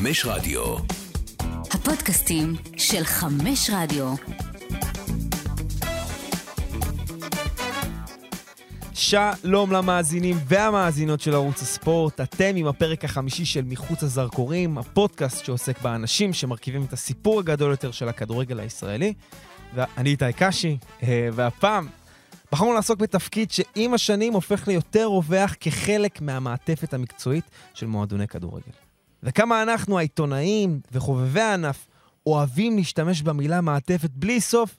חמש רדיו. הפודקאסטים של חמש רדיו. שלום למאזינים והמאזינות של ערוץ הספורט, אתם עם הפרק החמישי של מחוץ הזרקורים, הפודקאסט שעוסק באנשים שמרכיבים את הסיפור הגדול יותר של הכדורגל הישראלי. ואני איתי קשי, אה, והפעם בחרנו לעסוק בתפקיד שעם השנים הופך ליותר רווח כחלק מהמעטפת המקצועית של מועדוני כדורגל. וכמה אנחנו, העיתונאים וחובבי הענף, אוהבים להשתמש במילה מעטפת בלי סוף,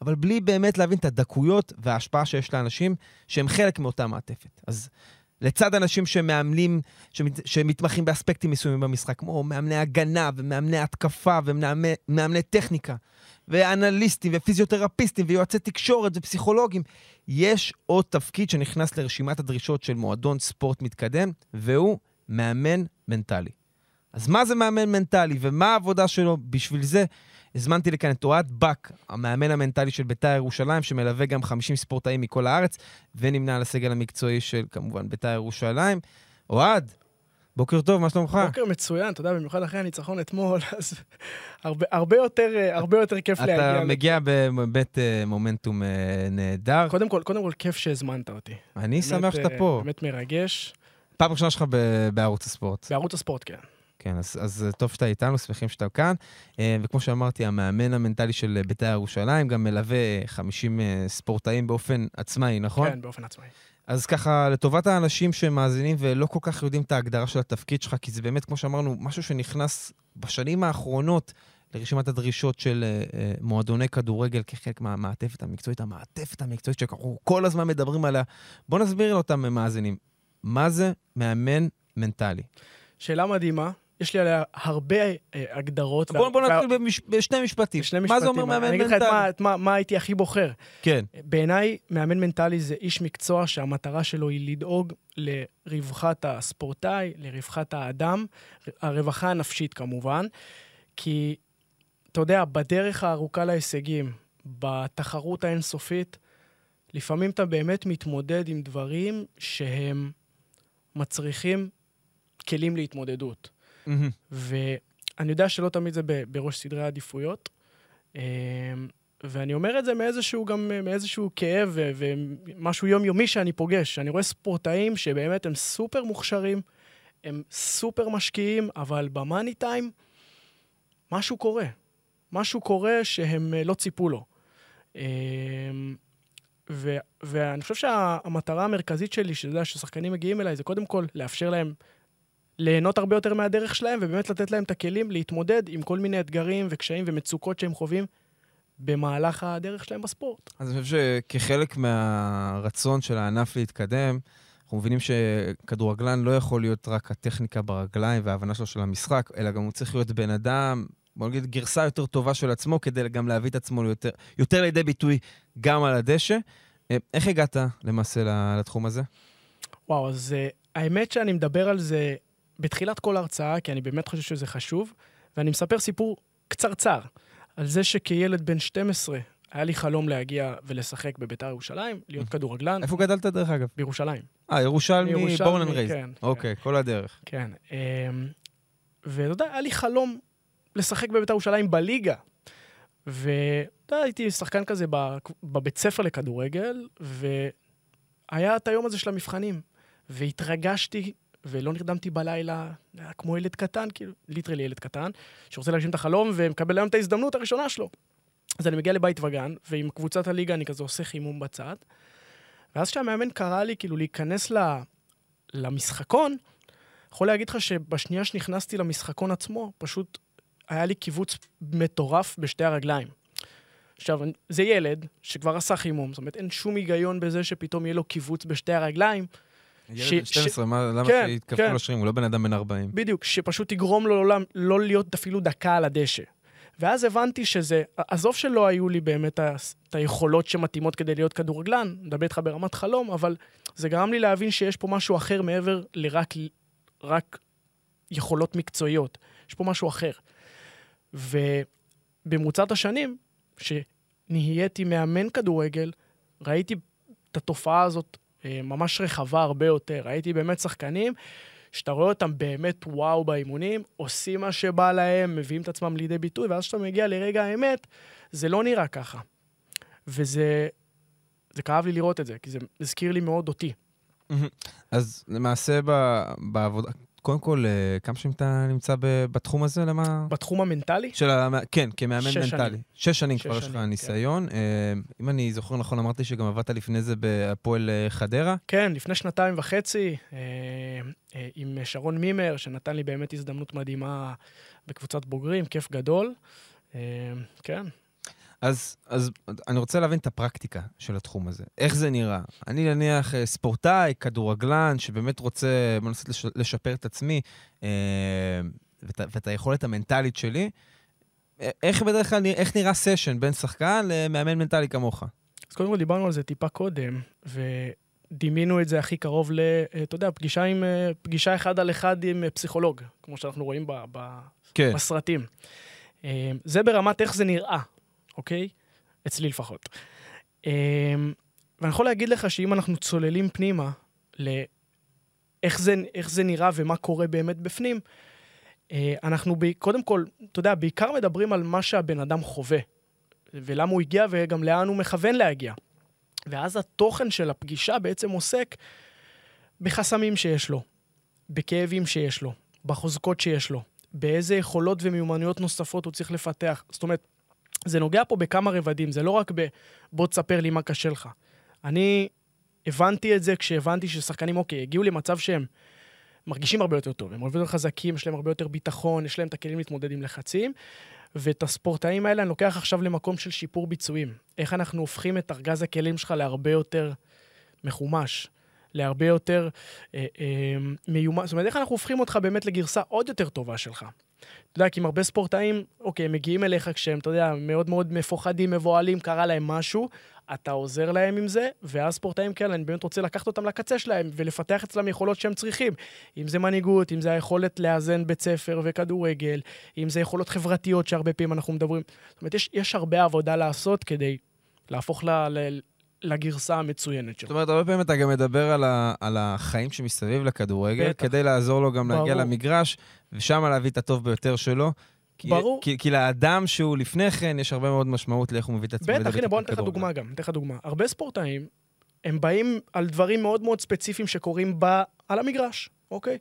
אבל בלי באמת להבין את הדקויות וההשפעה שיש לאנשים שהם חלק מאותה מעטפת. אז לצד אנשים שמאמנים, שמת, שמתמחים באספקטים מסוימים במשחק, כמו מאמני הגנה ומאמני התקפה ומאמני טכניקה, ואנליסטים ופיזיותרפיסטים ויועצי תקשורת ופסיכולוגים, יש עוד תפקיד שנכנס לרשימת הדרישות של מועדון ספורט מתקדם, והוא מאמן מנטלי. אז מה זה מאמן מנטלי ומה העבודה שלו? בשביל זה הזמנתי לכאן את אוהד בק, המאמן המנטלי של בית"ר ירושלים, שמלווה גם 50 ספורטאים מכל הארץ, ונמנה על הסגל המקצועי של, כמובן, בית"ר ירושלים. אוהד, בוקר טוב, מה שלומך? בוקר מצוין, אתה יודע, במיוחד אחרי הניצחון אתמול, אז הרבה, הרבה, יותר, הרבה יותר כיף אתה להגיע. אתה מגיע באמת אה, מומנטום אה, נהדר. קודם כל, קודם כל, כיף שהזמנת אותי. אני באמת, שמח שאתה אה, פה. באמת מרגש. פעם ראשונה שלך בערוץ הספורט. בערוץ הספורט, כן. כן, אז, אז טוב שאתה איתנו, שמחים שאתה כאן. אה, וכמו שאמרתי, המאמן המנטלי של בית"ר ירושלים גם מלווה 50 אה, ספורטאים באופן עצמאי, נכון? כן, באופן עצמאי. אז ככה, לטובת האנשים שמאזינים ולא כל כך יודעים את ההגדרה של התפקיד שלך, כי זה באמת, כמו שאמרנו, משהו שנכנס בשנים האחרונות לרשימת הדרישות של uh, uh, מועדוני כדורגל כחלק מהמעטפת המקצועית, המעטפת המקצועית שאנחנו כל הזמן מדברים עליה. בוא נסביר לאותם מאזינים, מה זה מאמן מנטלי? שאלה מדהימה, יש לי עליה הרבה אה, הגדרות. בוא, בוא וה- נתחיל במש... בשני משפטים. בשני מה משפטים. זה אומר מאמן אני אגיד לך מנטלי? מה, מה, מה הייתי הכי בוחר. כן, בעיניי, מאמן מנטלי זה איש מקצוע שהמטרה שלו היא לדאוג לרווחת הספורטאי, לרווחת האדם, הרווחה הנפשית כמובן, כי, אתה יודע, בדרך הארוכה להישגים, בתחרות האינסופית, לפעמים אתה באמת מתמודד עם דברים שהם מצריכים כלים להתמודדות. מהמם. ואני יודע שלא תמיד זה בראש סדרי העדיפויות. אמ, ואני אומר את זה מאיזשהו גם, מאיזשהו כאב ומשהו יומיומי שאני פוגש. אני רואה ספורטאים שבאמת הם סופר מוכשרים, הם סופר משקיעים, אבל במאני טיים משהו קורה. משהו קורה שהם אה, לא ציפו לו. אמ, ו- ואני חושב שהמטרה המרכזית שלי, יודע, ששחקנים מגיעים אליי, זה קודם כל לאפשר להם ליהנות הרבה יותר מהדרך שלהם, ובאמת לתת להם את הכלים להתמודד עם כל מיני אתגרים וקשיים ומצוקות שהם חווים במהלך הדרך שלהם בספורט. אז אני חושב שכחלק מהרצון של הענף להתקדם, אנחנו מבינים שכדורגלן לא יכול להיות רק הטכניקה ברגליים וההבנה שלו של המשחק, אלא גם הוא צריך להיות בן אדם, בוא נגיד גרסה יותר טובה של עצמו, כדי גם להביא את עצמו יותר, יותר לידי ביטוי גם על הדשא. אה, איך הגעת למעשה לתחום הזה? וואו, אז אה, האמת שאני מדבר על זה בתחילת כל הרצאה, כי אני באמת חושב שזה חשוב, ואני מספר סיפור קצרצר על זה שכילד בן 12 היה לי חלום להגיע ולשחק בביתר ירושלים, להיות כדורגלן איפה גדלת דרך אגב? בירושלים. אה, ירושלמי, born and raised. כן, אוקיי, כל הדרך. כן. אמ, ואתה יודע, היה לי חלום לשחק בבית"ר ירושלים בליגה. ואתה יודע, הייתי שחקן כזה בבית ספר לכדורגל, והיה את היום הזה של המבחנים. והתרגשתי, ולא נרדמתי בלילה, היה כמו ילד קטן, כאילו, ליטרלי ילד קטן, שרוצה להגשים את החלום ומקבל היום את ההזדמנות הראשונה שלו. אז אני מגיע לבית וגן, ועם קבוצת הליגה אני כזה עושה חימום בצד. ואז כשהמאמן קרא לי כאילו להיכנס ל... למשחקון, יכול להגיד לך שבשנייה שנכנסתי למשחקון עצמו, פשוט היה לי קיבוץ מטורף בשתי הרגליים. עכשיו, זה ילד שכבר עשה חימום, זאת אומרת, אין שום היגיון בזה שפתאום יהיה לו קיבוץ בשתי הרגליים. ש- ילד בן 12, מה- למה כן, שיתקפו כן. לו שרירים? הוא לא בן אדם בן 40. בדיוק, שפשוט יגרום לו לעולם לא להיות אפילו דקה על הדשא. ואז הבנתי שזה, עזוב שלא היו לי באמת את היכולות שמתאימות כדי להיות כדורגלן, מדבר איתך ברמת חלום, אבל זה גרם לי להבין שיש פה משהו אחר מעבר לרק רק יכולות מקצועיות. יש פה משהו אחר. ובמרוצת השנים, שנהייתי מאמן כדורגל, ראיתי את התופעה הזאת ממש רחבה הרבה יותר. ראיתי באמת שחקנים שאתה רואה אותם באמת וואו באימונים, עושים מה שבא להם, מביאים את עצמם לידי ביטוי, ואז כשאתה מגיע לרגע האמת, זה לא נראה ככה. וזה זה כאב לי לראות את זה, כי זה הזכיר לי מאוד אותי. אז למעשה בעבודה, קודם כל, אה, כמה שנים אתה נמצא בתחום הזה? למה? בתחום המנטלי? של ה... כן, כמאמן שש מנטלי. שנים. שש שנים שש כבר יש לך כן. ניסיון. אה, אם אני זוכר נכון, אמרתי שגם עבדת לפני זה בהפועל אה, חדרה. כן, לפני שנתיים וחצי, עם שרון מימר, שנתן לי באמת הזדמנות מדהימה בקבוצת בוגרים, כיף גדול. כן. אז, אז אני רוצה להבין את הפרקטיקה של התחום הזה. איך זה נראה? אני נניח אה, ספורטאי, כדורגלן, שבאמת רוצה לנסות לש, לשפר את עצמי אה, ואת, ואת היכולת המנטלית שלי. אה, איך בדרך כלל, איך נראה סשן בין שחקן למאמן מנטלי כמוך? אז קודם כל דיברנו על זה טיפה קודם, ודימינו את זה הכי קרוב ל... אה, אתה יודע, פגישה, עם, פגישה אחד על אחד עם פסיכולוג, כמו שאנחנו רואים ב, ב, כן. בסרטים. זה ברמת איך זה נראה, אוקיי? אצלי לפחות. אה, ואני יכול להגיד לך שאם אנחנו צוללים פנימה לאיך זה, זה נראה ומה קורה באמת בפנים, אה, אנחנו ב, קודם כל, אתה יודע, בעיקר מדברים על מה שהבן אדם חווה, ולמה הוא הגיע וגם לאן הוא מכוון להגיע. ואז התוכן של הפגישה בעצם עוסק בחסמים שיש לו, בכאבים שיש לו, בחוזקות שיש לו, באיזה יכולות ומיומנויות נוספות הוא צריך לפתח. זאת אומרת, זה נוגע פה בכמה רבדים, זה לא רק ב... בוא תספר לי מה קשה לך. אני הבנתי את זה כשהבנתי ששחקנים, אוקיי, הגיעו למצב שהם מרגישים הרבה יותר טוב, הם הרבה יותר חזקים, יש להם הרבה יותר ביטחון, יש להם את הכלים להתמודד עם לחצים, ואת הספורטאים האלה אני לוקח עכשיו למקום של שיפור ביצועים. איך אנחנו הופכים את ארגז הכלים שלך להרבה יותר מחומש, להרבה יותר אה, אה, מיומן, זאת אומרת, איך אנחנו הופכים אותך באמת לגרסה עוד יותר טובה שלך. אתה יודע, כי עם הרבה ספורטאים, אוקיי, הם מגיעים אליך כשהם, אתה יודע, מאוד מאוד מפוחדים, מבוהלים, קרה להם משהו, אתה עוזר להם עם זה, ואז ספורטאים כאלה, אני באמת רוצה לקחת אותם לקצה שלהם ולפתח אצלם יכולות שהם צריכים. אם זה מנהיגות, אם זה היכולת לאזן בית ספר וכדורגל, אם זה יכולות חברתיות שהרבה פעמים אנחנו מדברים. זאת אומרת, יש, יש הרבה עבודה לעשות כדי להפוך ל, ל, לגרסה המצוינת זאת שלו. אומרת, הרבה פעמים אתה גם מדבר על, ה, על החיים שמסביב לכדורגל, בטח. כדי לעזור לו גם להגיע ברור. למגרש, ושם להביא את הטוב ביותר שלו. כי, ברור. כי, כי לאדם שהוא לפני כן, יש הרבה מאוד משמעות לאיך הוא מביא את עצמו. בטח, הנה, בוא ניתן לך. דוגמה גם, ניתן לך דוגמה. הרבה ספורטאים, הם באים על דברים מאוד מאוד ספציפיים שקורים ב... על המגרש, אוקיי?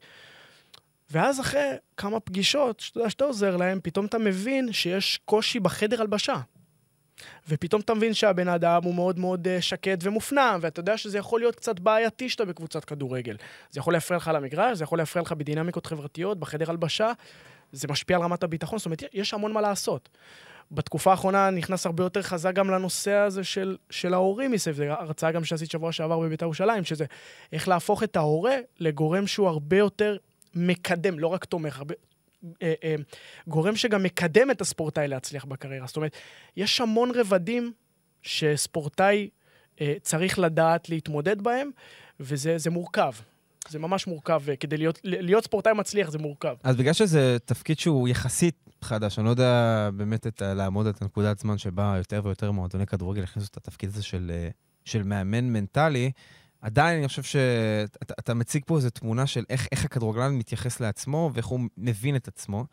ואז אחרי כמה פגישות, שאתה יודע שאתה עוזר להם, פתאום אתה מבין שיש קושי בחדר הלבשה. ופתאום אתה מבין שהבן אדם הוא מאוד מאוד אה, שקט ומופנם, ואתה יודע שזה יכול להיות קצת בעייתי שאתה בקבוצת כדורגל. זה יכול להפריע לך על המגרש, זה יכול להפריע לך בדינמיקות חברתיות, בחדר הלבשה, זה משפיע על רמת הביטחון, זאת אומרת, יש המון מה לעשות. בתקופה האחרונה נכנס הרבה יותר חזק גם לנושא הזה של, של ההורים מסביב. זו הרצאה גם שעשית שבוע שעבר בבית"ר ירושלים, שזה איך להפוך את ההורה לגורם שהוא הרבה יותר מקדם, לא רק תומך, הרבה, אה, אה, גורם שגם מקדם את הספורטאי להצליח בקריירה. זאת אומרת, יש המון רבדים שספורטאי אה, צריך לדעת להתמודד בהם, וזה זה מורכב. זה ממש מורכב, כדי להיות, להיות ספורטאי מצליח זה מורכב. אז בגלל שזה תפקיד שהוא יחסית חדש, אני לא יודע באמת את, לעמוד את הנקודת זמן שבה יותר ויותר מועדוני כדורגל הכניסו את התפקיד הזה של, של מאמן מנטלי, עדיין אני חושב שאתה אתה מציג פה איזו תמונה של איך, איך הכדורגלן מתייחס לעצמו ואיך הוא מבין את עצמו.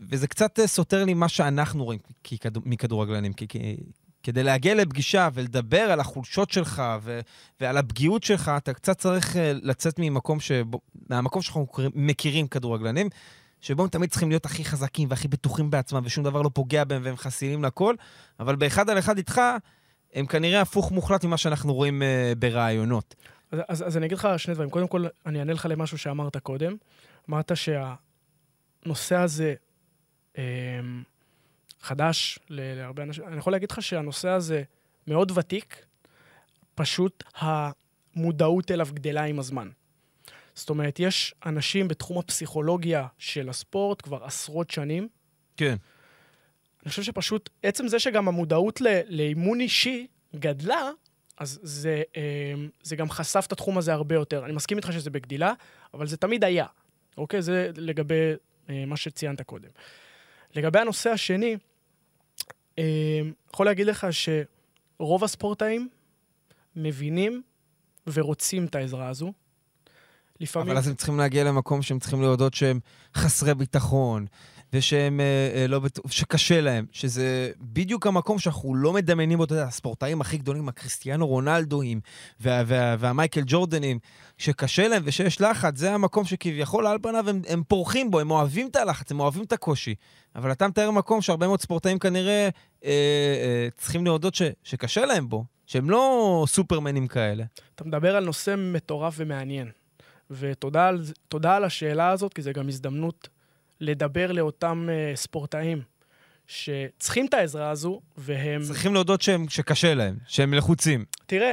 וזה קצת אה, סותר לי מה שאנחנו רואים. מכדורגלנים. כי, כי, כדי להגיע לפגישה ולדבר על החולשות שלך ו... ועל הפגיעות שלך, אתה קצת צריך אה, לצאת ממקום שבו... מהמקום שאנחנו מכירים כדורגלנים, שבו הם תמיד צריכים להיות הכי חזקים והכי בטוחים בעצמם, ושום דבר לא פוגע בהם והם חסינים לכל, אבל באחד על אחד איתך, הם כנראה הפוך מוחלט ממה שאנחנו רואים uh, ברעיונות. אז, אז, אז אני אגיד לך שני דברים. קודם כל, אני אענה לך למשהו שאמרת קודם. אמרת שהנושא הזה אה, חדש ל- להרבה אנשים. אני יכול להגיד לך שהנושא הזה מאוד ותיק, פשוט המודעות אליו גדלה עם הזמן. זאת אומרת, יש אנשים בתחום הפסיכולוגיה של הספורט כבר עשרות שנים. כן. אני חושב שפשוט, עצם זה שגם המודעות לאימון אישי גדלה, אז זה, אה, זה גם חשף את התחום הזה הרבה יותר. אני מסכים איתך שזה בגדילה, אבל זה תמיד היה. אוקיי? זה לגבי אה, מה שציינת קודם. לגבי הנושא השני, אה, יכול להגיד לך שרוב הספורטאים מבינים ורוצים את העזרה הזו. לפעמים... אבל אז הם צריכים להגיע למקום שהם צריכים להודות שהם חסרי ביטחון, ושהם אה, אה, לא בטוח, שקשה להם, שזה בדיוק המקום שאנחנו לא מדמיינים אותו, הספורטאים הכי גדולים, הקריסטיאנו רונלדואים וה, וה, והמייקל ג'ורדנים, שקשה להם ושיש לחץ, זה המקום שכביכול על פניו הם, הם פורחים בו, הם אוהבים את הלחץ, הם אוהבים את הקושי. אבל אתה מתאר מקום שהרבה מאוד ספורטאים כנראה אה, אה, צריכים להודות ש, שקשה להם בו, שהם לא סופרמנים כאלה. אתה מדבר על נושא מטורף ומעניין. ותודה על, על השאלה הזאת, כי זו גם הזדמנות לדבר לאותם uh, ספורטאים שצריכים את העזרה הזו, והם... צריכים להודות שהם, שקשה להם, שהם לחוצים. תראה,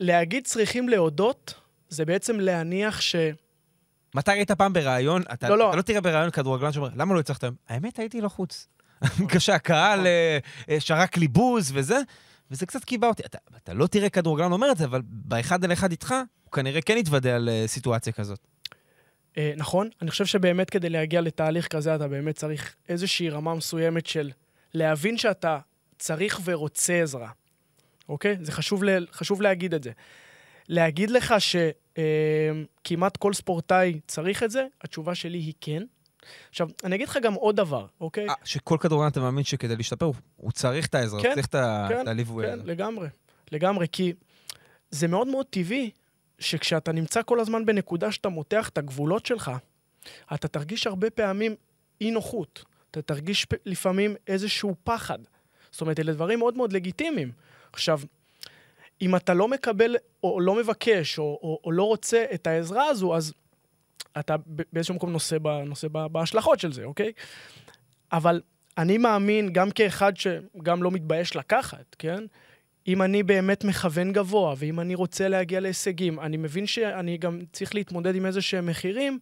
להגיד צריכים להודות, זה בעצם להניח ש... מתי היית פעם בראיון? אתה לא, לא. אתה לא תראה בראיון כדורגלן שאומר, למה לא הצלחת היום? האמת, הייתי לחוץ. כשהקהל אה, אה, שרק לי בוז וזה, וזה קצת קיבע אותי. אתה, אתה לא תראה כדורגלן אומר את זה, אבל באחד על אחד איתך, הוא כנראה כן יתוודה על סיטואציה כזאת. אה, נכון, אני חושב שבאמת כדי להגיע לתהליך כזה, אתה באמת צריך איזושהי רמה מסוימת של להבין שאתה צריך ורוצה עזרה, אוקיי? זה חשוב, ל... חשוב להגיד את זה. להגיד לך שכמעט כל ספורטאי צריך את זה, התשובה שלי היא כן. עכשיו, אני אגיד לך גם עוד דבר, אוקיי? אה, שכל כדורגלן אתה מאמין שכדי להשתפר, הוא- הוא צריך את העזרה, כן, הוא צריך את כן, את הליווי כן, הזה. לגמרי. לגמרי, כי זה מאוד מאוד טבעי שכשאתה נמצא כל הזמן בנקודה שאתה מותח את הגבולות שלך, אתה תרגיש הרבה פעמים אי-נוחות. אתה תרגיש לפעמים איזשהו פחד. זאת אומרת, אלה דברים מאוד מאוד לגיטימיים. עכשיו, אם אתה לא מקבל או לא מבקש או, או, או לא רוצה את העזרה הזו, אז אתה באיזשהו מקום נושא, ב, נושא ב, בהשלכות של זה, אוקיי? אבל אני מאמין, גם כאחד שגם לא מתבייש לקחת, כן? אם אני באמת מכוון גבוה, ואם אני רוצה להגיע להישגים, אני מבין שאני גם צריך להתמודד עם איזה שהם מחירים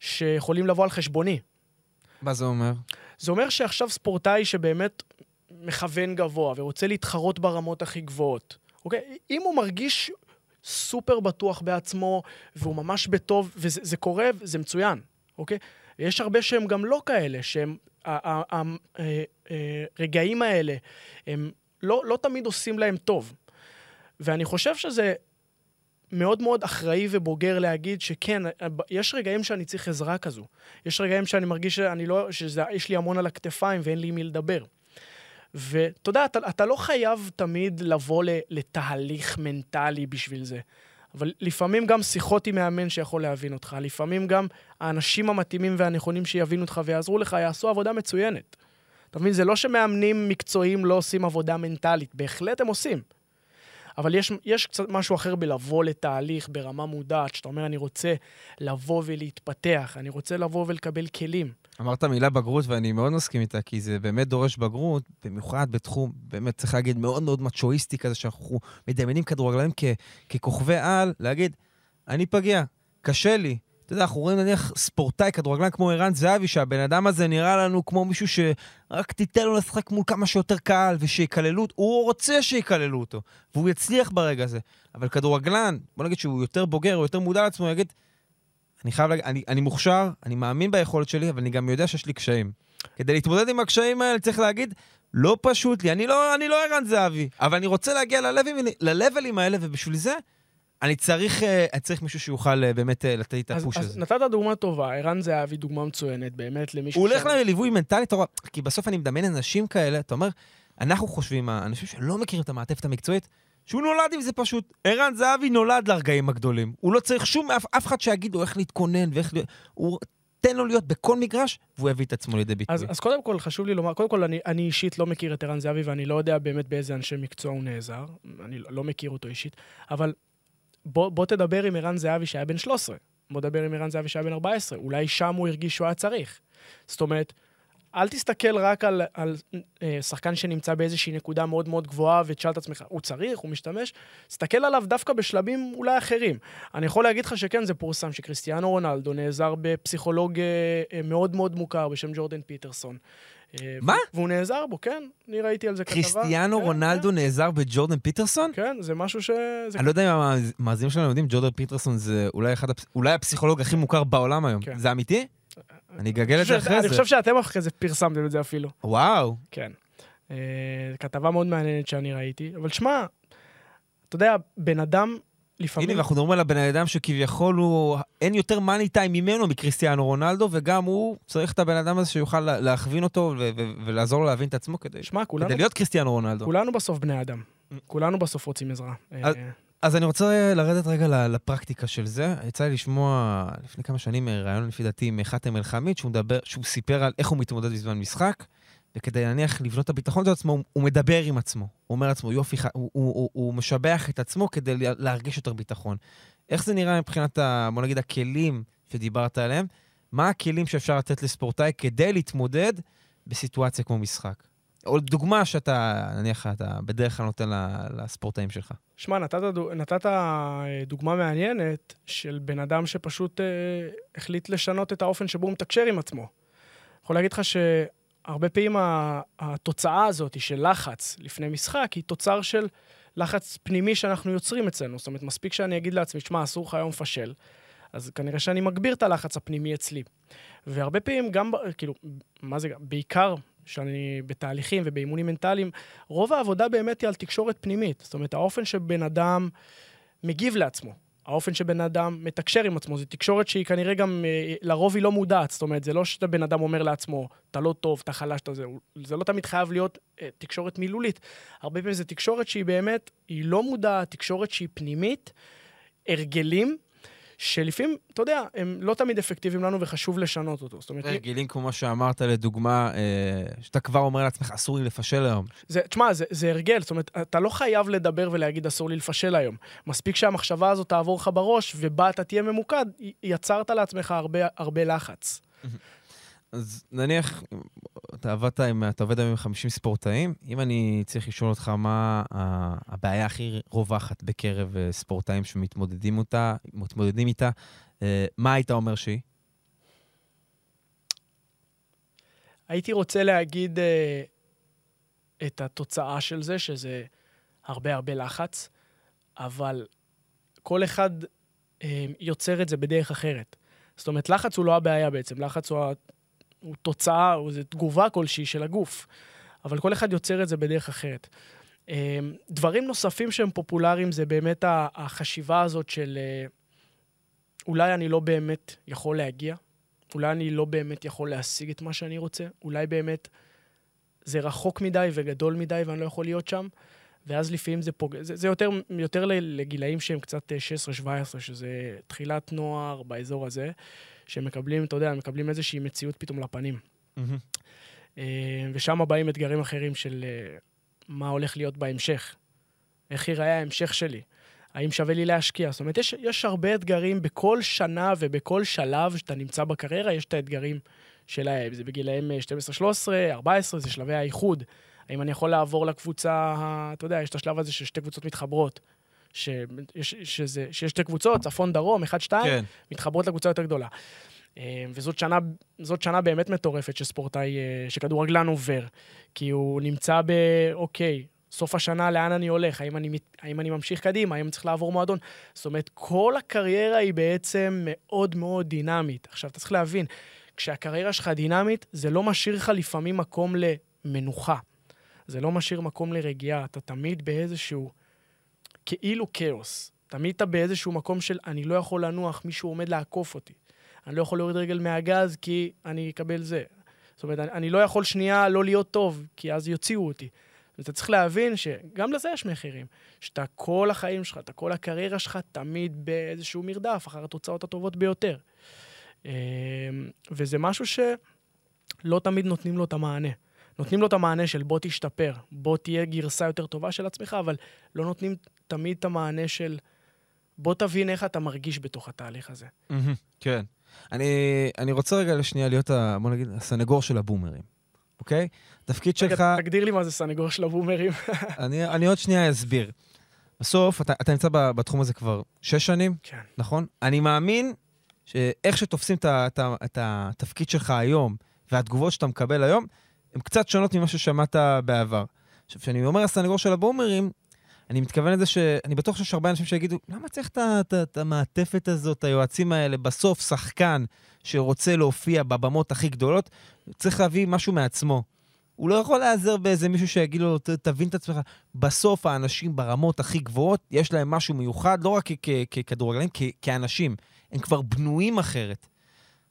שיכולים לבוא על חשבוני. מה זה אומר? זה אומר שעכשיו ספורטאי שבאמת מכוון גבוה ורוצה להתחרות ברמות הכי גבוהות, אוקיי? אם הוא מרגיש סופר בטוח בעצמו, והוא ממש בטוב, וזה זה קורה, זה מצוין, אוקיי? יש הרבה שהם גם לא כאלה, שהם... הרגעים האלה, הם לא, לא תמיד עושים להם טוב. ואני חושב שזה מאוד מאוד אחראי ובוגר להגיד שכן, יש רגעים שאני צריך עזרה כזו. יש רגעים שאני מרגיש שאני לא, שיש לי המון על הכתפיים ואין לי מי לדבר. ואתה יודע, אתה, אתה לא חייב תמיד לבוא לתהליך מנטלי בשביל זה. אבל לפעמים גם שיחות עם מאמן שיכול להבין אותך, לפעמים גם האנשים המתאימים והנכונים שיבינו אותך ויעזרו לך, יעשו עבודה מצוינת. אתה מבין? זה לא שמאמנים מקצועיים לא עושים עבודה מנטלית, בהחלט הם עושים. אבל יש, יש קצת משהו אחר בלבוא לתהליך ברמה מודעת, שאתה אומר, אני רוצה לבוא ולהתפתח, אני רוצה לבוא ולקבל כלים. אמרת מילה בגרות, ואני מאוד מסכים איתה, כי זה באמת דורש בגרות, במיוחד בתחום, באמת צריך להגיד, מאוד מאוד מצ'ואיסטי כזה, שאנחנו מדמיינים כדורגלנים ככוכבי על, להגיד, אני פגיע, קשה לי. אתה יודע, אנחנו רואים נניח ספורטאי, כדורגלן כמו ערן זהבי, שהבן אדם הזה נראה לנו כמו מישהו שרק תיתן לו לשחק מול כמה שיותר קהל ושיקללו אותו, הוא רוצה שיקללו אותו, והוא יצליח ברגע הזה. אבל כדורגלן, בוא נגיד שהוא יותר בוגר, הוא יותר מודע לעצמו, הוא יגיד, אני חייב להגיד, אני, אני מוכשר, אני מאמין ביכולת שלי, אבל אני גם יודע שיש לי קשיים. כדי להתמודד עם הקשיים האלה צריך להגיד, לא פשוט לי, אני לא, לא ערן זהבי, אבל אני רוצה להגיע ללבלים האלה, ובשביל זה אני צריך, אה, אני צריך מישהו שיוכל אה, באמת אה, לתת לי את אז, הפוש אז הזה. נתת דוגמה טובה, ערן זהבי דוגמה מצוינת, באמת למישהו הוא הולך ש- לליווי מנטלי, אתה רואה, כי בסוף אני מדמיין אנשים כאלה, אתה אומר, אנחנו חושבים, האנשים שלא מכירים את המעטפת המקצועית, שהוא נולד עם זה פשוט. ערן זהבי נולד לרגעים הגדולים. הוא לא צריך שום, אף, אף אחד שיגיד לו איך להתכונן ואיך... הוא... תן לו להיות בכל מגרש, והוא יביא את עצמו לידי ביטוי. אז, אז קודם כל, חשוב לי לומר, קודם כל, אני, אני אישית לא מכיר את ערן זהבי, ואני לא יודע באמת באיזה אנשי מקצוע הוא נעזר. אני לא, לא מכיר אותו אישית. אבל בוא, בוא תדבר עם ערן זהבי שהיה בן 13. בוא תדבר עם ערן זהבי שהיה בן 14. אולי שם הוא הרגיש שהוא היה צריך. זאת אומרת, אל תסתכל רק על, על אה, שחקן שנמצא באיזושהי נקודה מאוד מאוד גבוהה ותשאל את עצמך, הוא צריך, הוא משתמש? תסתכל עליו דווקא בשלבים אולי אחרים. אני יכול להגיד לך שכן, זה פורסם שכריסטיאנו רונלדו נעזר בפסיכולוג אה, אה, מאוד מאוד מוכר בשם ג'ורדן פיטרסון. אה, מה? והוא נעזר בו, כן, אני ראיתי על זה כתבה. קריסטיאנו כן, רונלדו נעזר בג'ורדן פיטרסון? כן, זה משהו ש... אני לא יודע אם המאזינים שלנו יודעים, ג'ורדן פיטרסון זה אולי הפסיכולוג הכי מוכר בעולם היום. כן. זה אמיתי? אני אגגל את זה אני אחרי אני זה. חושב שאתם אחרי זה פרסמתם את זה אפילו. וואו. כן. אה, כתבה מאוד מעניינת שאני ראיתי, אבל שמע, אתה יודע, בן אדם לפעמים... הנה, אנחנו מדברים על הבן אדם שכביכול הוא... אין יותר מאני טיים ממנו מקריסטיאנו רונלדו, וגם הוא צריך את הבן אדם הזה שיוכל לה- להכווין אותו ו- ו- ולעזור לו להבין את עצמו כדי, כולנו, כדי להיות קריסטיאנו רונלדו. כולנו בסוף בני אדם. כולנו בסוף רוצים עזרה. אז- אה, אז אני רוצה לרדת רגע לפרקטיקה של זה. יצא לי לשמוע לפני כמה שנים אה, ראיון, לפי דעתי, עם חאתם אל-חמיד, שהוא, מדבר- שהוא סיפר על איך הוא מתמודד בזמן משחק, וכדי נניח לבנות את הביטחון של עצמו, הוא- מדבר עם עצמו. הוא אומר לעצמו, יופי, הוא, הוא, הוא, הוא משבח את עצמו כדי לה- להרגיש יותר ביטחון. איך זה נראה מבחינת, ה, בוא נגיד, הכלים שדיברת עליהם? מה הכלים שאפשר לתת לספורטאי כדי להתמודד בסיטואציה כמו משחק? או דוגמה שאתה, נניח, אתה בדרך כלל נותן לספורטאים שלך. שמע, נתת, נתת אה, דוגמה מעניינת של בן אדם שפשוט אה, החליט לשנות את האופן שבו הוא מתקשר עם עצמו. יכול להגיד לך שהרבה פעמים התוצאה הזאת של לחץ לפני משחק היא תוצר של לחץ פנימי שאנחנו יוצרים אצלנו. זאת אומרת, מספיק שאני אגיד לעצמי, שמע, אסור לך היום לפשל, אז כנראה שאני מגביר את הלחץ הפנימי אצלי. והרבה פעמים גם, כאילו, מה זה, בעיקר שאני בתהליכים ובאימונים מנטליים, רוב העבודה באמת היא על תקשורת פנימית. זאת אומרת, האופן שבן אדם מגיב לעצמו, האופן שבן אדם מתקשר עם עצמו, זו תקשורת שהיא כנראה גם, אה, לרוב היא לא מודעת. זאת אומרת, זה לא שבן אדם אומר לעצמו, אתה לא טוב, אתה חלש, אתה זה. זה לא תמיד חייב להיות אה, תקשורת מילולית. הרבה פעמים זו תקשורת שהיא באמת, היא לא מודעת, תקשורת שהיא פנימית, הרגלים. שלפעמים, אתה יודע, הם לא תמיד אפקטיביים לנו וחשוב לשנות אותו. זאת אומרת, רגילים כמו מה שאמרת, לדוגמה, אה, שאתה כבר אומר לעצמך, אסור לי לפשל היום. זה, תשמע, זה, זה הרגל, זאת אומרת, אתה לא חייב לדבר ולהגיד אסור לי לפשל היום. מספיק שהמחשבה הזאת תעבור לך בראש, ובה אתה תהיה ממוקד, יצרת לעצמך הרבה, הרבה לחץ. אז נניח, אתה עבדת עם, אתה עובד היום עם 50 ספורטאים, אם אני צריך לשאול אותך מה הבעיה הכי רווחת בקרב אה, ספורטאים שמתמודדים אותה, מתמודדים איתה, אה, מה היית אומר שהיא? הייתי רוצה להגיד אה, את התוצאה של זה, שזה הרבה הרבה לחץ, אבל כל אחד אה, יוצר את זה בדרך אחרת. זאת אומרת, לחץ הוא לא הבעיה בעצם, לחץ הוא, הוא תוצאה, הוא זה תגובה כלשהי של הגוף, אבל כל אחד יוצר את זה בדרך אחרת. אה, דברים נוספים שהם פופולריים זה באמת החשיבה הזאת של אה, אולי אני לא באמת יכול להגיע, אולי אני לא באמת יכול להשיג את מה שאני רוצה, אולי באמת זה רחוק מדי וגדול מדי ואני לא יכול להיות שם, ואז לפעמים זה פוגע, זה, זה יותר, יותר לגילאים שהם קצת אה, 16-17, שזה תחילת נוער באזור הזה, שמקבלים, אתה יודע, מקבלים איזושהי מציאות פתאום לפנים. אה, ושם באים אתגרים אחרים של אה, מה הולך להיות בהמשך, איך ייראה ההמשך שלי, האם שווה לי להשקיע. זאת אומרת, יש, יש הרבה אתגרים בכל שנה ובכל שלב שאתה נמצא בקריירה, יש את האתגרים שלהם. זה בגילאים אה, 12, 13, 14, זה שלבי האיחוד. האם אני יכול לעבור לקבוצה, אתה יודע, יש את השלב הזה ששתי קבוצות מתחברות. שיש, שזה, שיש שתי קבוצות, צפון, דרום, אחד, שתיים, כן. מתחברות לקבוצה יותר גדולה. אה, וזאת שנה, זאת שנה באמת מטורפת שספורטאי, אה, שכדורגלן עובר. כי הוא נמצא ב... אוקיי, סוף השנה, לאן אני הולך? האם אני, האם אני ממשיך קדימה? האם אני צריך לעבור מועדון? זאת אומרת, כל הקריירה היא בעצם מאוד מאוד דינמית. עכשיו, אתה צריך להבין, כשהקריירה שלך דינמית, זה לא משאיר לך לפעמים מקום למנוחה. זה לא משאיר מקום לרגיעה. אתה תמיד באיזשהו כאילו כאוס. תמיד אתה באיזשהו מקום של אני לא יכול לנוח, מישהו עומד לעקוף אותי. אני לא יכול להוריד רגל מהגז כי אני אקבל זה. זאת אומרת, אני, אני לא יכול שנייה לא להיות טוב, כי אז יוציאו אותי. ואתה צריך להבין שגם לזה יש מחירים. שאתה כל החיים שלך, אתה כל הקריירה שלך, תמיד באיזשהו מרדף אחר התוצאות הטובות ביותר. אה, וזה משהו שלא תמיד נותנים לו את המענה. נותנים לו את המענה של בוא תשתפר, בוא תהיה גרסה יותר טובה של עצמך, אבל לא נותנים תמיד את המענה של בוא תבין איך אתה מרגיש בתוך התהליך הזה. מהמם, כן. אני, אני רוצה רגע לשנייה להיות, ה, בוא נגיד, הסנגור של הבומרים, אוקיי? התפקיד שלך... רגע, תגדיר לי מה זה סנגור של הבומרים. אני, אני עוד שנייה אסביר. בסוף, אתה, אתה נמצא בתחום הזה כבר שש שנים, כן. נכון? אני מאמין שאיך שתופסים את התפקיד שלך היום והתגובות שאתה מקבל היום, הן קצת שונות ממה ששמעת בעבר. עכשיו, כשאני אומר הסנגור של הבומרים, אני מתכוון לזה שאני בטוח שיש הרבה אנשים שיגידו, למה צריך את המעטפת הזאת, היועצים האלה? בסוף, שחקן שרוצה להופיע בבמות הכי גדולות, צריך להביא משהו מעצמו. הוא לא יכול להיעזר באיזה מישהו שיגיד לו, "ת- תבין את עצמך. בסוף האנשים ברמות הכי גבוהות, יש להם משהו מיוחד, לא רק ככדורגלנים, כאנשים. הם כבר בנויים אחרת.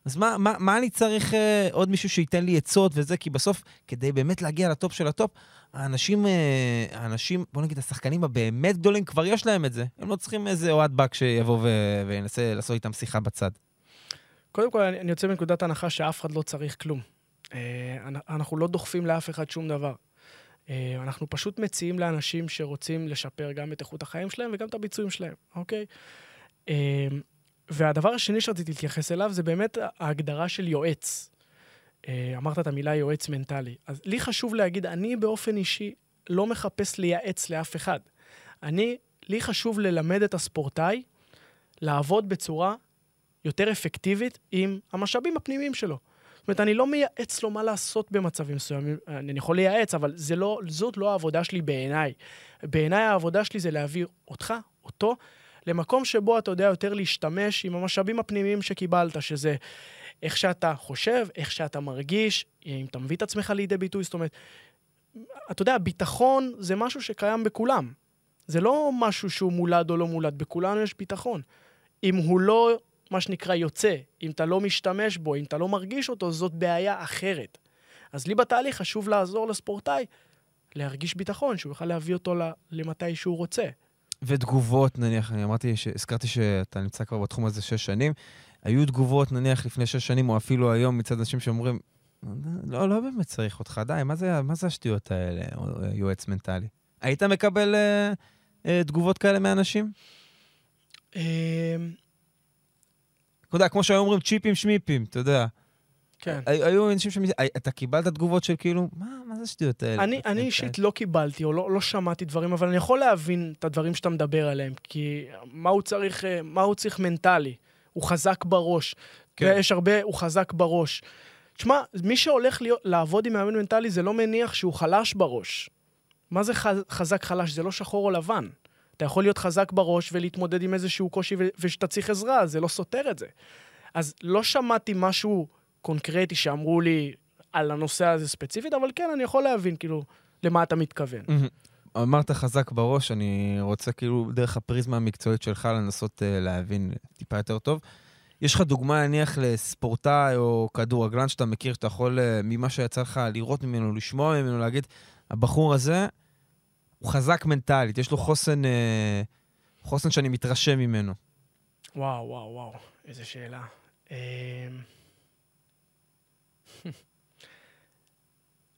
אז מה, מה, מה אני צריך אה, עוד מישהו שייתן לי עצות וזה? כי בסוף, כדי באמת להגיע לטופ של הטופ, האנשים, אה, האנשים, בוא נגיד, השחקנים הבאמת גדולים, כבר יש להם את זה. הם לא צריכים איזה אוהד בק שיבוא ו- וינסה לעשות איתם שיחה בצד. קודם כל, אני יוצא מנקודת הנחה שאף אחד לא צריך כלום. אנ- אנחנו לא דוחפים לאף אחד שום דבר. אה, אנחנו פשוט מציעים לאנשים שרוצים לשפר גם את איכות החיים שלהם וגם את הביצועים שלהם, אוקיי? והדבר השני שרציתי להתייחס אליו זה באמת ההגדרה של יועץ. אה, אמרת את המילה יועץ מנטלי. אז לי חשוב להגיד, אני באופן אישי לא מחפש לייעץ לאף אחד. אני, לי חשוב ללמד את הספורטאי לעבוד בצורה יותר אפקטיבית עם המשאבים הפנימיים שלו. זאת אומרת, אני לא מייעץ לו מה לעשות במצבים מסוימים. אני יכול לייעץ, אבל לא, זאת לא העבודה שלי בעיניי. בעיניי העבודה שלי זה להביא אותך, אותו, למקום שבו אתה יודע יותר להשתמש עם המשאבים הפנימיים שקיבלת, שזה איך שאתה חושב, איך שאתה מרגיש, אם אתה מביא את עצמך לידי ביטוי. זאת אומרת, אתה יודע, ביטחון זה משהו שקיים בכולם. זה לא משהו שהוא מולד או לא מולד, בכולנו יש ביטחון. אם הוא לא, מה שנקרא, יוצא, אם אתה לא משתמש בו, אם אתה לא מרגיש אותו, זאת בעיה אחרת. אז לי בתהליך חשוב לעזור לספורטאי להרגיש ביטחון, שהוא יוכל להביא אותו למתי שהוא רוצה. ותגובות, נניח, אני אמרתי, הזכרתי שאתה נמצא כבר בתחום הזה שש שנים. היו תגובות, נניח, לפני שש שנים, או אפילו היום, מצד אנשים שאומרים, לא, לא באמת צריך אותך, די, מה זה, מה זה השטויות האלה, אה, יועץ מנטלי? היית מקבל אה, אה, תגובות כאלה מאנשים? אמ, אתה יודע, כמו שהיו אומרים, צ'יפים שמיפים, אתה יודע. כן. היו אנשים ש... אתה קיבלת תגובות של כאילו, מה, מה זה השטויות האלה? אני, אני אישית לא קיבלתי או לא, לא שמעתי דברים, אבל אני יכול להבין את הדברים שאתה מדבר עליהם, כי מה הוא צריך, אה, מה הוא צריך מנטלי? הוא חזק בראש. כן. ויש הרבה, הוא חזק בראש. תשמע, מי שהולך להיות, לעבוד עם מאמן מנטלי זה לא מניח שהוא חלש בראש. מה זה חזק חלש? זה לא שחור או לבן. אתה יכול להיות חזק בראש ולהתמודד עם איזשהו קושי ושאתה צריך עזרה, זה לא סותר את זה. אז לא שמעתי משהו קונקרטי שאמרו לי על הנושא הזה ספציפית, אבל כן, אני יכול להבין, כאילו, למה אתה מתכוון. אמרת חזק בראש, אני רוצה כאילו דרך הפריזמה המקצועית שלך לנסות uh, להבין טיפה יותר טוב. יש לך דוגמה נניח לספורטאי או כדורגלן שאתה מכיר, שאתה יכול, uh, ממה שיצא לך לראות ממנו, לשמוע ממנו, להגיד, הבחור הזה הוא חזק מנטלית, יש לו חוסן, uh, חוסן שאני מתרשם ממנו. וואו, וואו, וואו, איזה שאלה. אמ,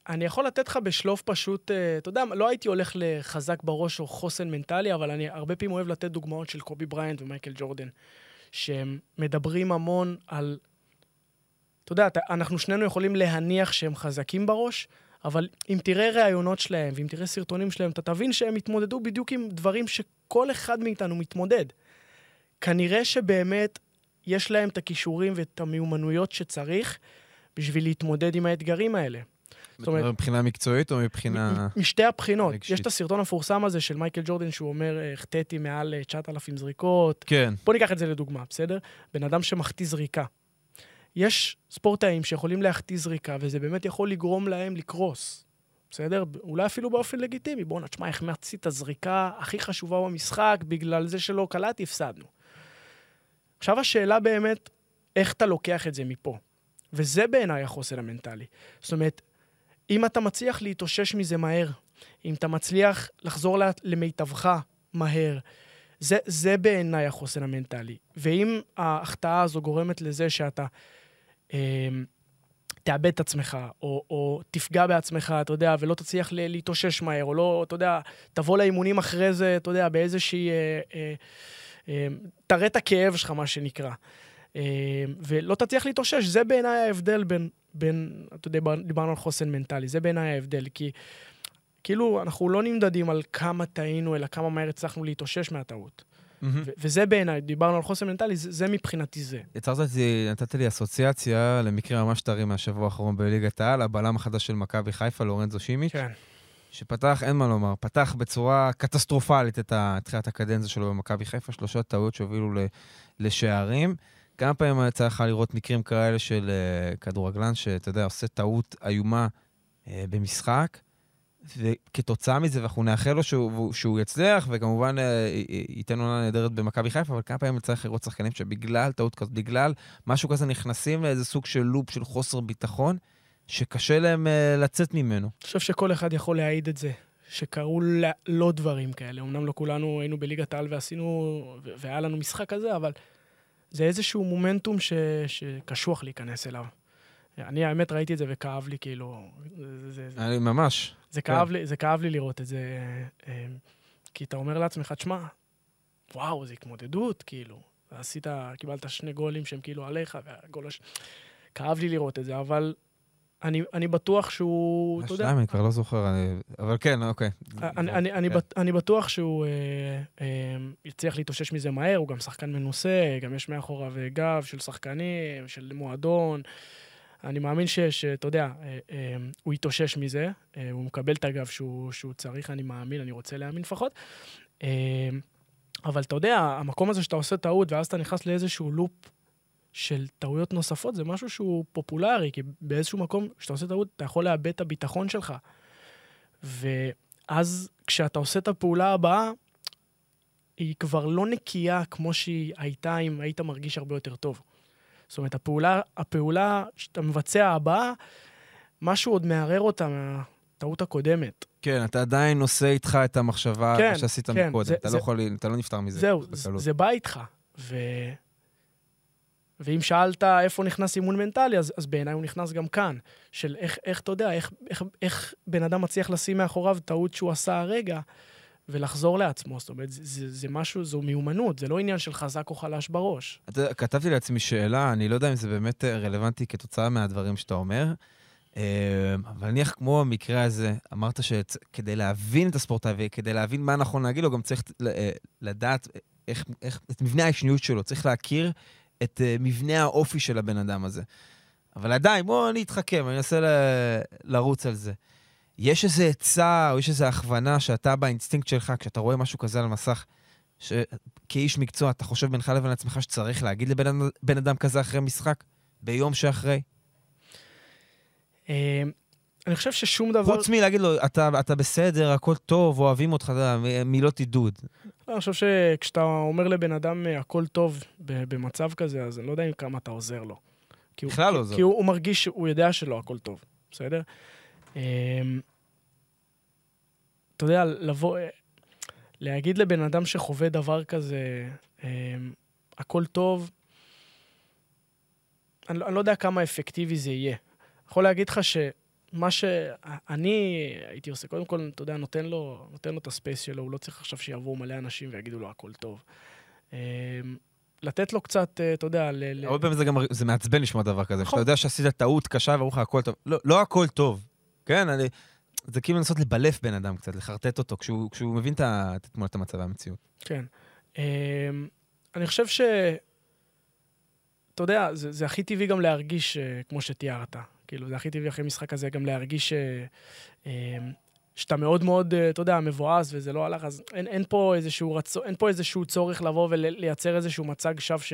אני יכול לתת לך בשלוף פשוט, אה, אתה יודע, לא הייתי הולך לחזק בראש או חוסן מנטלי, אבל אני הרבה פעמים אוהב לתת דוגמאות של קובי בריינט ומייקל ג'ורדן, שהם מדברים המון על... אתה יודע, אנחנו שנינו יכולים להניח שהם חזקים בראש, אבל אם תראה ראיונות שלהם ואם תראה סרטונים שלהם, אתה תבין שהם התמודדו בדיוק עם דברים שכל אחד מאיתנו מתמודד. כנראה שבאמת יש להם את הכישורים ואת המיומנויות שצריך בשביל להתמודד עם האתגרים האלה. זאת אומרת, מבחינה מקצועית או מבחינה... משתי הבחינות. רגשית. יש את הסרטון המפורסם הזה של מייקל ג'ורדן, שהוא אומר, "אה, החטאתי מעל אה, 9,000 זריקות. כן. בוא ניקח את זה לדוגמה, בסדר? בן אדם שמחטיא זריקה. יש ספורטאים שיכולים להחטיא זריקה, וזה באמת יכול לגרום להם לקרוס. בסדר? אולי אפילו באופן לגיטימי. בואנה, תשמע, איך מחצי את הזריקה הכי חשובה במשחק, בגלל זה שלא קלעתי, הפסדנו. עכשיו השאלה באמת, איך אתה לוקח את זה מפה? וזה בעיניי החוסן המנטלי. זאת אומרת, אם אתה מצליח להתאושש מזה מהר, אם אתה מצליח לחזור למיטבך מהר, זה, זה בעיניי החוסן המנטלי. ואם ההחטאה הזו גורמת לזה שאתה אה, תאבד את עצמך, או, או תפגע בעצמך, אתה יודע, ולא תצליח להתאושש מהר, או לא, אתה יודע, תבוא לאימונים אחרי זה, אתה יודע, באיזושהי... אה, אה, אה, תראה את הכאב שלך, מה שנקרא. אה, ולא תצליח להתאושש, זה בעיניי ההבדל בין, בין, אתה יודע, דיברנו על חוסן מנטלי, זה בעיניי ההבדל, כי כאילו, אנחנו לא נמדדים על כמה טעינו, אלא כמה מהר הצלחנו להתאושש מהטעות. מהמם. ו- וזה בעיניי, דיברנו על חוסן מנטלי, זה, זה מבחינתי זה. יצרת אותי, נתת לי אסוציאציה למקרה ממש טרי מהשבוע האחרון בליגת העל, הבלם החדש של מכבי חיפה, לורנזו שימיץ', כן. שפתח, אין מה לומר, פתח בצורה קטסטרופלית את תחילת הקדנציה שלו במכבי חיפה, שלושה טעויות שהובילו ל- לשערים. כמה פעמים יצא לך לראות מקרים כאלה של uh, כדורגלן, שאתה יודע, עושה טעות איומה uh, במשחק, וכתוצאה מזה, ואנחנו נאחל לו שהוא, שהוא יצליח, וכמובן אה, ייתן עונה נהדרת במכבי חיפה, אבל כמה פעמים צריך לראות שחקנים שבגלל טעות כזאת, בגלל משהו כזה, נכנסים לאיזה סוג של לופ של חוסר ביטחון, שקשה להם אה, לצאת ממנו. אני חושב שכל אחד יכול להעיד את זה, שקרו לא דברים כאלה. אמנם לא כולנו היינו בליגת העל ועשינו, והיה לנו משחק כזה, אבל זה איזשהו מומנטום ש, שקשוח להיכנס אליו. אני האמת ראיתי את זה וכאב לי, כאילו... זה, זה, ממש. זה כאב, כן. לי, זה כאב לי לראות את זה, אה, כי אתה אומר לעצמך, תשמע, וואו, זו התמודדות, כאילו. עשית, קיבלת שני גולים שהם כאילו עליך, והגול הש... כאב לי לראות את זה, אבל אני, אני בטוח שהוא, אתה יודע... אני כבר לא זוכר, אני... אבל כן, אוקיי. אני, אני, אני, כן. בט, אני בטוח שהוא אה, אה, יצליח להתאושש מזה מהר, הוא גם שחקן מנוסה, גם יש מאחוריו גב של שחקנים, של מועדון. אני מאמין שאתה יודע, אה, אה, הוא יתאושש מזה, אה, הוא מקבל את הגב שהוא, שהוא צריך, אני מאמין, אני רוצה להאמין לפחות. אבל אתה יודע, המקום הזה שאתה עושה טעות ואז אתה נכנס לאיזשהו לופ של טעויות נוספות, זה משהו שהוא פופולרי, כי באיזשהו מקום, כשאתה עושה טעות, אתה יכול לאבד את הביטחון שלך. ואז כשאתה עושה את הפעולה הבאה, היא כבר לא נקייה כמו שהיא הייתה אם היית מרגיש הרבה יותר טוב. זאת אומרת, הפעולה, הפעולה שאתה מבצע הבאה, משהו עוד מערער אותה מהטעות הקודמת. כן, אתה עדיין נושא איתך את המחשבה כן, שעשית כן, מקודם. זה, אתה, לא זה, לא יכול, אתה לא נפטר מזה. זהו, זה, זה בא איתך. ו... ואם שאלת איפה נכנס אימון מנטלי, אז, אז בעיניי הוא נכנס גם כאן. של איך, איך אתה יודע, איך, איך, איך בן אדם מצליח לשים מאחוריו טעות שהוא עשה הרגע, ולחזור לעצמו. זאת אומרת, זה, זה, זה משהו, זו מיומנות, זה לא עניין של חזק או חלש בראש. אתה, כתבתי לעצמי שאלה, אני לא יודע אם זה באמת רלוונטי כתוצאה מהדברים שאתה אומר, אה, אבל נניח כמו המקרה הזה, אמרת שכדי להבין את הספורטאי וכדי להבין מה נכון להגיד לו, גם צריך אה, לדעת איך, איך, את מבנה האישיות שלו, צריך להכיר את מבנה האופי של הבן אדם הזה. אבל עדיין, בואו אני אתחכם, אני אנסה ל, לרוץ על זה. יש איזו עצה או יש איזו הכוונה שאתה באינסטינקט שלך, כשאתה רואה משהו כזה על המסך, שכאיש מקצוע, אתה חושב בינך לבין עצמך שצריך להגיד לבן אדם כזה אחרי משחק, ביום שאחרי? אה, אני חושב ששום דבר... חוץ מלהגיד לו, אתה, אתה בסדר, הכל טוב, אוהבים אותך, אתה יודע, מילות עידוד. אני חושב שכשאתה אומר לבן אדם אה, הכל טוב במצב כזה, אז אני לא יודע אם כמה אתה עוזר לו. בכלל לא עוזר. כי הוא, הוא מרגיש, הוא יודע שלא הכל טוב, בסדר? אמ, אתה יודע, לבוא, להגיד לבן אדם שחווה דבר כזה, אמ, הכל טוב, אני, לא, אני לא יודע כמה אפקטיבי זה יהיה. יכול להגיד לך שמה שאני הייתי עושה, קודם כל, אתה יודע, נותן לו, נותן לו את הספייס שלו, הוא לא צריך עכשיו שיבואו מלא אנשים ויגידו לו הכל טוב. אמ, לתת לו קצת, אה, אתה יודע, ל... הרבה פעמים זה גם, זה מעצבן לשמוע דבר כזה. נכון. שאתה יודע שעשית טעות קשה ואמרו לך הכל טוב. לא, לא הכל טוב. כן, אני... זה כאילו לנסות לבלף בן אדם קצת, לחרטט אותו, כשהוא, כשהוא מבין את תמונת המצב והמציאות. כן. אמ, אני חושב ש... אתה יודע, זה, זה הכי טבעי גם להרגיש uh, כמו שתיארת. כאילו, זה הכי טבעי אחרי משחק כזה גם להרגיש uh, uh, שאתה מאוד מאוד, uh, אתה יודע, מבואס וזה לא הלך, אז אין, אין, פה איזשהו רצו, אין פה איזשהו צורך לבוא ולייצר איזשהו מצג שווא ש,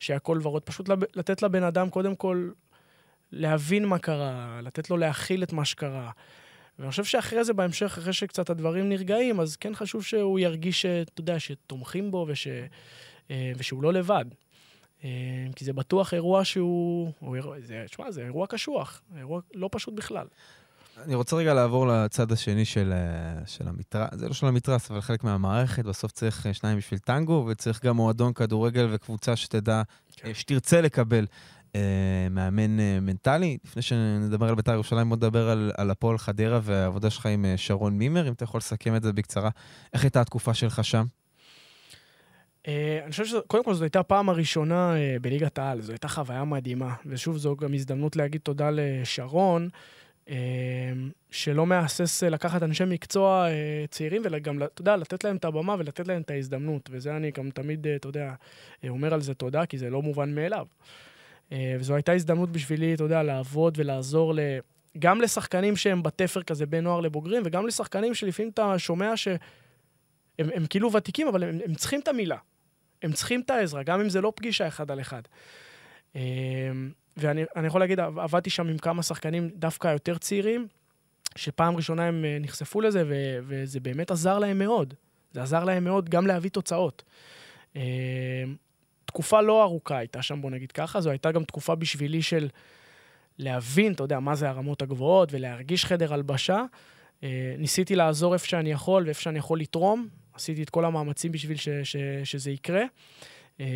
שהכל ורוד. פשוט לתת לבן אדם, קודם כל, להבין מה קרה, לתת לו להכיל את מה שקרה. ואני חושב שאחרי זה, בהמשך, אחרי שקצת הדברים נרגעים, אז כן חשוב שהוא ירגיש, אתה יודע, שתומכים בו וש, אה, ושהוא לא לבד. אה, כי זה בטוח אירוע שהוא... תשמע, זה אירוע קשוח, אירוע לא פשוט בכלל. אני רוצה רגע לעבור לצד השני של, אה, של המתרס, זה לא של המתרס, אבל חלק מהמערכת. בסוף צריך שניים בשביל טנגו, וצריך גם מועדון כדורגל וקבוצה שתדע, כן. שתרצה לקבל אה, מאמן אה, מנטלי. לפני שנדבר על בית"ר ירושלים, בוא נדבר על, על הפועל חדרה והעבודה שלך עם אה, שרון מימר, אם אתה יכול לסכם את זה בקצרה. איך הייתה התקופה שלך שם? אני חושב שקודם כל זו הייתה הפעם הראשונה בליגת העל, זו הייתה חוויה מדהימה. ושוב, זו גם הזדמנות להגיד תודה לשרון, שלא מהסס לקחת אנשי מקצוע צעירים וגם, אתה יודע, לתת להם את הבמה ולתת להם את ההזדמנות. וזה אני גם תמיד, אתה יודע, אומר על זה תודה, כי זה לא מובן מאליו. אה, וזו הייתה הזדמנות בשבילי, אתה יודע, לעבוד ולעזור ל... גם לשחקנים שהם בתפר כזה בין נוער לבוגרים, וגם לשחקנים שלפעמים אתה שומע שהם הם כאילו ותיקים, אבל הם, הם צריכים את המילה. הם צריכים את העזרה, גם אם זה לא פגישה אחד על אחד. אה, ואני יכול להגיד, עבדתי שם עם כמה שחקנים דווקא יותר צעירים, שפעם ראשונה הם אה, נחשפו לזה, ו- וזה באמת עזר להם מאוד. זה עזר להם מאוד גם להביא תוצאות. אה, תקופה לא ארוכה הייתה שם, בוא נגיד ככה, זו הייתה גם תקופה בשבילי של להבין, אתה יודע, מה זה הרמות הגבוהות ולהרגיש חדר הלבשה. אה, ניסיתי לעזור איפה שאני יכול ואיפה שאני יכול לתרום. עשיתי את כל המאמצים בשביל ש- ש- שזה יקרה. אה,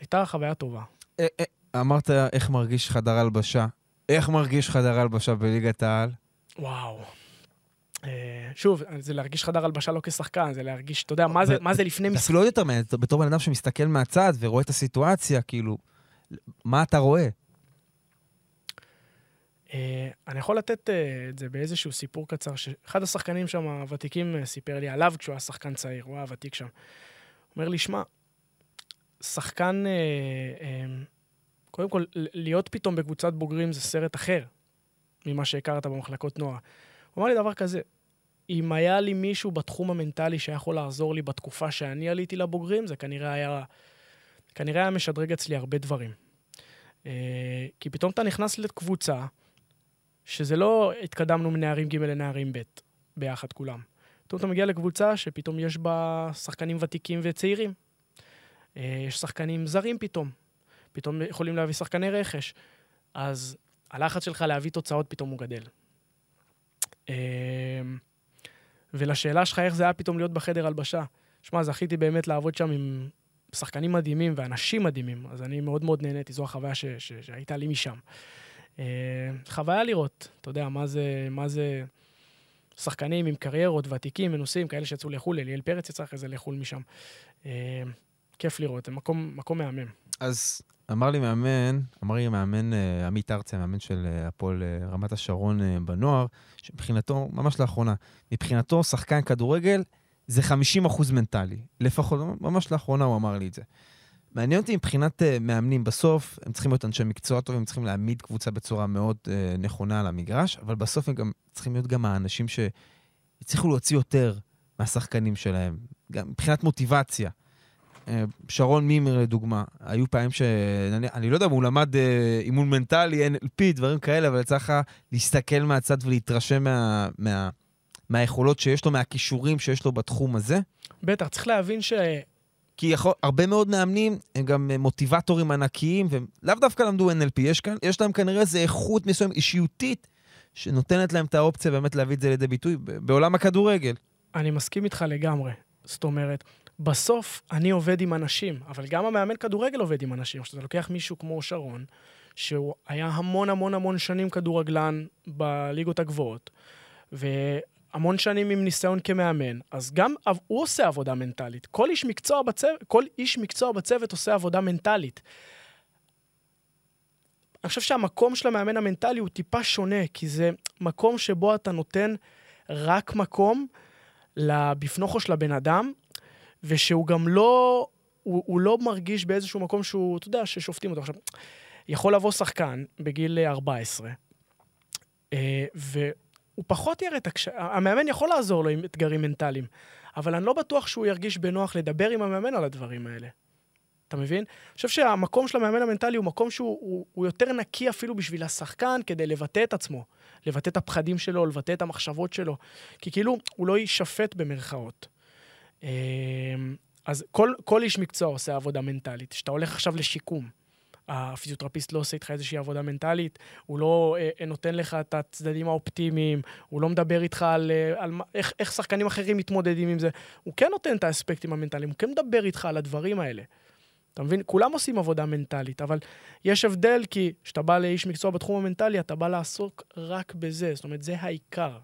הייתה חוויה טובה. אה, אה, אמרת איך מרגיש חדר הלבשה. איך מרגיש חדר הלבשה בליגת העל? וואו. שוב, זה להרגיש חדר הלבשה לא כשחקן, זה להרגיש, אתה יודע, מה זה, מה זה לפני זה. אפילו עוד יותר מעניין, בתור בן אדם שמסתכל מהצד ורואה את הסיטואציה, כאילו, מה אתה רואה? אה, אני יכול לתת אה, את זה באיזשהו סיפור קצר, שאחד השחקנים שם, הוותיקים, אה, סיפר לי עליו כשהוא היה שחקן צעיר, הוא היה ותיק שם. הוא אומר לי, שמע, שחקן, אה, אה, קודם כל, להיות פתאום בקבוצת בוגרים זה סרט אחר ממה שהכרת במחלקות נוער. הוא אמר לי דבר כזה, אם היה לי מישהו בתחום המנטלי שהיה יכול לעזור לי בתקופה שאני עליתי לבוגרים, זה כנראה היה, כנראה היה משדרג אצלי הרבה דברים. אה, כי פתאום אתה נכנס לקבוצה, שזה לא התקדמנו מנערים ג' לנערים ב' ביחד כולם. פתאום אתה מגיע לקבוצה שפתאום יש בה שחקנים ותיקים וצעירים. אה, יש שחקנים זרים פתאום. פתאום יכולים להביא שחקני רכש. אז הלחץ שלך להביא תוצאות פתאום הוא גדל. אה, ולשאלה שלך איך זה היה פתאום להיות בחדר הלבשה. שמע, זכיתי באמת לעבוד שם עם שחקנים מדהימים ואנשים מדהימים, אז אני מאוד מאוד נהניתי, זו החוויה שהייתה לי משם. אה, חוויה לראות, אתה יודע, מה זה, מה זה שחקנים עם קריירות, ותיקים, מנוסים, כאלה שיצאו לחו"ל, אליאל פרץ יצא אחרי זה לחו"ל משם. אה, כיף לראות, זה מקום, מקום מהמם. אז אמר לי מאמן, אמר לי מאמן אה, עמית ארצי, המאמן של הפועל רמת השרון בנוער, שמבחינתו, ממש לאחרונה, מבחינתו שחקן כדורגל זה 50% מנטלי. לפחות, ממש לאחרונה הוא אמר לי את זה. מעניין אותי מבחינת אה, מאמנים, בסוף הם צריכים להיות אנשי מקצוע טובים, הם צריכים להעמיד קבוצה בצורה מאוד אה, נכונה על המגרש, אבל בסוף הם גם צריכים להיות גם האנשים שהצליחו להוציא יותר מהשחקנים שלהם, גם מבחינת מוטיבציה. אה, שרון מימר לדוגמה, היו פעמים ש... אני, אני לא יודע אם הוא למד אה, אימון מנטלי, NLP, דברים כאלה, אבל לך להסתכל מהצד ולהתרשם מה, מה, מהיכולות שיש לו, מהכישורים שיש לו בתחום הזה. בטח, צריך להבין ש... כי יכול, הרבה מאוד מאמנים הם גם מוטיבטורים ענקיים, והם לאו דווקא למדו NLP, יש, כאן, יש להם כנראה איזו איכות מסוימת, אישיותית, שנותנת להם את האופציה באמת להביא את זה לידי ביטוי בעולם הכדורגל. אני מסכים איתך לגמרי. זאת אומרת, בסוף אני עובד עם אנשים, אבל גם המאמן כדורגל עובד עם אנשים. כשאתה לוקח מישהו כמו שרון, שהוא היה המון המון המון שנים כדורגלן בליגות הגבוהות, והמון שנים עם ניסיון כמאמן, אז גם הוא עושה עבודה מנטלית. כל איש מקצוע בצוות, כל איש מקצוע בצוות עושה עבודה מנטלית. אני חושב שהמקום של המאמן המנטלי הוא טיפה שונה, כי זה מקום שבו אתה נותן רק מקום לבפנוכו של הבן אדם, ושהוא גם לא, הוא, הוא לא מרגיש באיזשהו מקום שהוא, אתה יודע, ששופטים אותו. עכשיו, יכול לבוא שחקן בגיל 14, אה, והוא פחות יראה את הקש... המאמן יכול לעזור לו עם אתגרים מנטליים, אבל אני לא בטוח שהוא ירגיש בנוח לדבר עם המאמן על הדברים האלה. אתה מבין? אני חושב שהמקום של המאמן המנטלי הוא מקום שהוא הוא, הוא יותר נקי אפילו בשביל השחקן כדי לבטא את עצמו. לבטא את הפחדים שלו, לבטא את המחשבות שלו. כי כאילו, הוא לא יישפט במרכאות. אמ, אז כל, כל איש מקצוע עושה עבודה מנטלית. כשאתה הולך עכשיו לשיקום, הפיזיותרפיסט לא עושה איתך איזושהי עבודה מנטלית, הוא לא אה, נותן לך את הצדדים האופטימיים, הוא לא מדבר איתך על, אה, על איך, איך שחקנים אחרים מתמודדים עם זה. הוא כן נותן את האספקטים המנטליים, הוא כן מדבר איתך על הדברים האלה. אתה מבין? כולם עושים עבודה מנטלית, אבל יש הבדל כי כשאתה בא לאיש מקצוע בתחום המנטלי, אתה בא לעסוק רק בזה. זאת אומרת, זה העיקר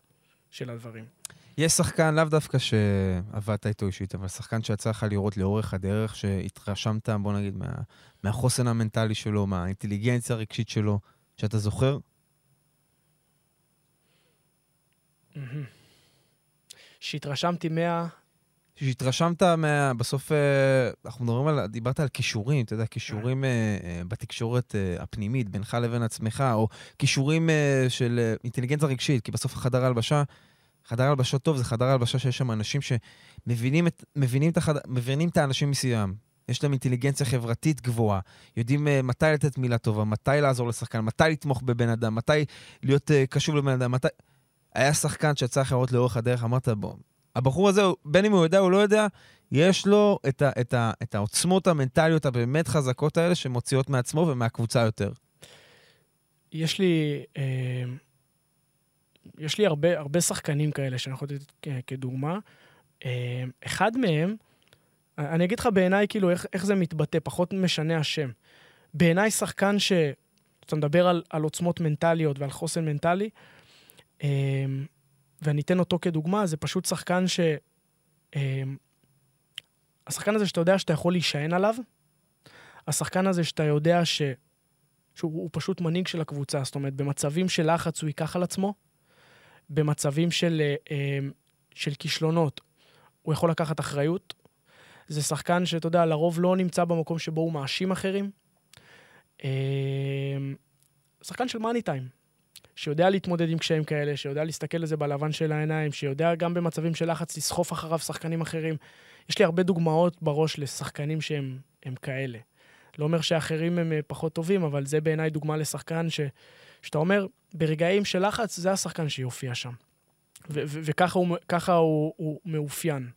של הדברים. יש שחקן, לאו דווקא שעבדת איתו אישית, אבל שחקן שיצא לך לראות לאורך הדרך, שהתרשמת, בוא נגיד, מה, מהחוסן המנטלי שלו, מהאינטליגנציה הרגשית שלו, שאתה זוכר? שהתרשמתי מה... שהתרשמת מה... בסוף, אה, אנחנו מדברים על, דיברת על כישורים, אתה יודע, כישורים אה, אה, בתקשורת הפנימית, בינך לבין עצמך, או כישורים של אינטליגנציה רגשית, כי בסוף החדר ההלבשה, חדר הלבשה טוב זה חדר הלבשה שיש שם אנשים שמבינים את, מבינים את, החד... מבינים את האנשים מסביבם. יש להם אינטליגנציה חברתית גבוהה, יודעים uh, מתי לתת מילה טובה, מתי לעזור לשחקן, מתי לתמוך בבן אדם, מתי להיות uh, קשוב לבן אדם, מתי... היה שחקן שיצא לך לראות לאורך הדרך, אמרת, בוא, הבחור הזה, בין אם הוא יודע או לא יודע, יש לו את, ה, את, ה, את העוצמות המנטליות הבאמת חזקות האלה שמוציאות מעצמו ומהקבוצה יותר. יש לי, אה, יש לי הרבה, הרבה שחקנים כאלה שאני יכול לתת כדוגמה. אה, אחד מהם, אני אגיד לך בעיניי, כאילו, איך, איך זה מתבטא, פחות משנה השם. בעיניי שחקן ש... אתה מדבר על, על עוצמות מנטליות ועל חוסן מנטלי, אה, ואני אתן אותו כדוגמה, זה פשוט שחקן ש... אה, השחקן הזה שאתה יודע שאתה יכול להישען עליו, השחקן הזה שאתה יודע ש... שהוא הוא פשוט מנהיג של הקבוצה, זאת אומרת, במצבים של לחץ הוא ייקח על עצמו, במצבים של, אה, אה, של כישלונות הוא יכול לקחת אחריות. זה שחקן שאתה יודע, לרוב לא נמצא במקום שבו הוא מאשים אחרים. אה, שחקן של מאני טיים, שיודע להתמודד עם קשיים כאלה, שיודע להסתכל לזה בלבן של העיניים, שיודע גם במצבים של לחץ לסחוף אחריו שחקנים אחרים. יש לי הרבה דוגמאות בראש לשחקנים שהם הם כאלה. לא אומר שאחרים הם פחות טובים, אבל זה בעיניי דוגמה לשחקן ש, שאתה אומר, ברגעים של לחץ, זה השחקן שיופיע שם. וככה הוא, הוא, הוא מאופיין.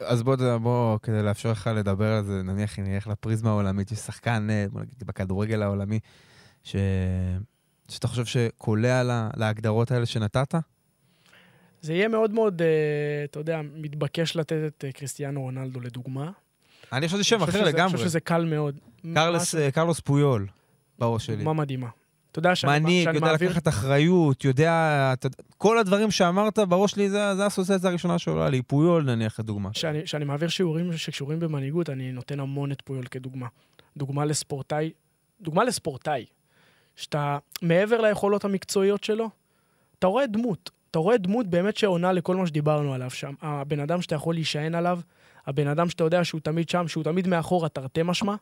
אז בוא, בוא, כדי לאפשר לך לדבר על זה, נניח אם נלך לפריזמה העולמית, יש שחקן, אה, בוא נגיד, בכדורגל העולמי, ש... שאתה חושב שקולע לה, להגדרות האלה שנתת? זה יהיה מאוד מאוד, אה, אתה יודע, מתבקש לתת את אה, קריסטיאנו רונלדו לדוגמה. אני חושב שזה שם אחר שזה- אני לגמרי. חושב שזה קל מאוד. קרלס, משהו- קרלוס פויול, בראש שלי. דוגמה מדהימה. אתה יודע שאני, מנהיג, שאני יודע מעביר... לקחת אחריות, יודע... אתה- כל הדברים שאמרת בראש שלי, זה זה האסוציאציה הראשונה שעולה לי. פויול נניח, לדוגמה. שאני, שאני מעביר שיעורים שקשורים במנהיגות, אני נותן המון את פויול כדוגמה. דוגמה לספורטאי, דוגמה לספורטאי, שאתה, מעבר ליכולות המקצועיות שלו, אתה רואה דמות. אתה רואה דמות באמת שעונה לכל מה שדיברנו עליו שם. הבן אדם שאתה יכול להישען עליו, הבן אדם שאתה יודע שהוא תמיד שם, שהוא תמיד מאחורה, תרתי משמע.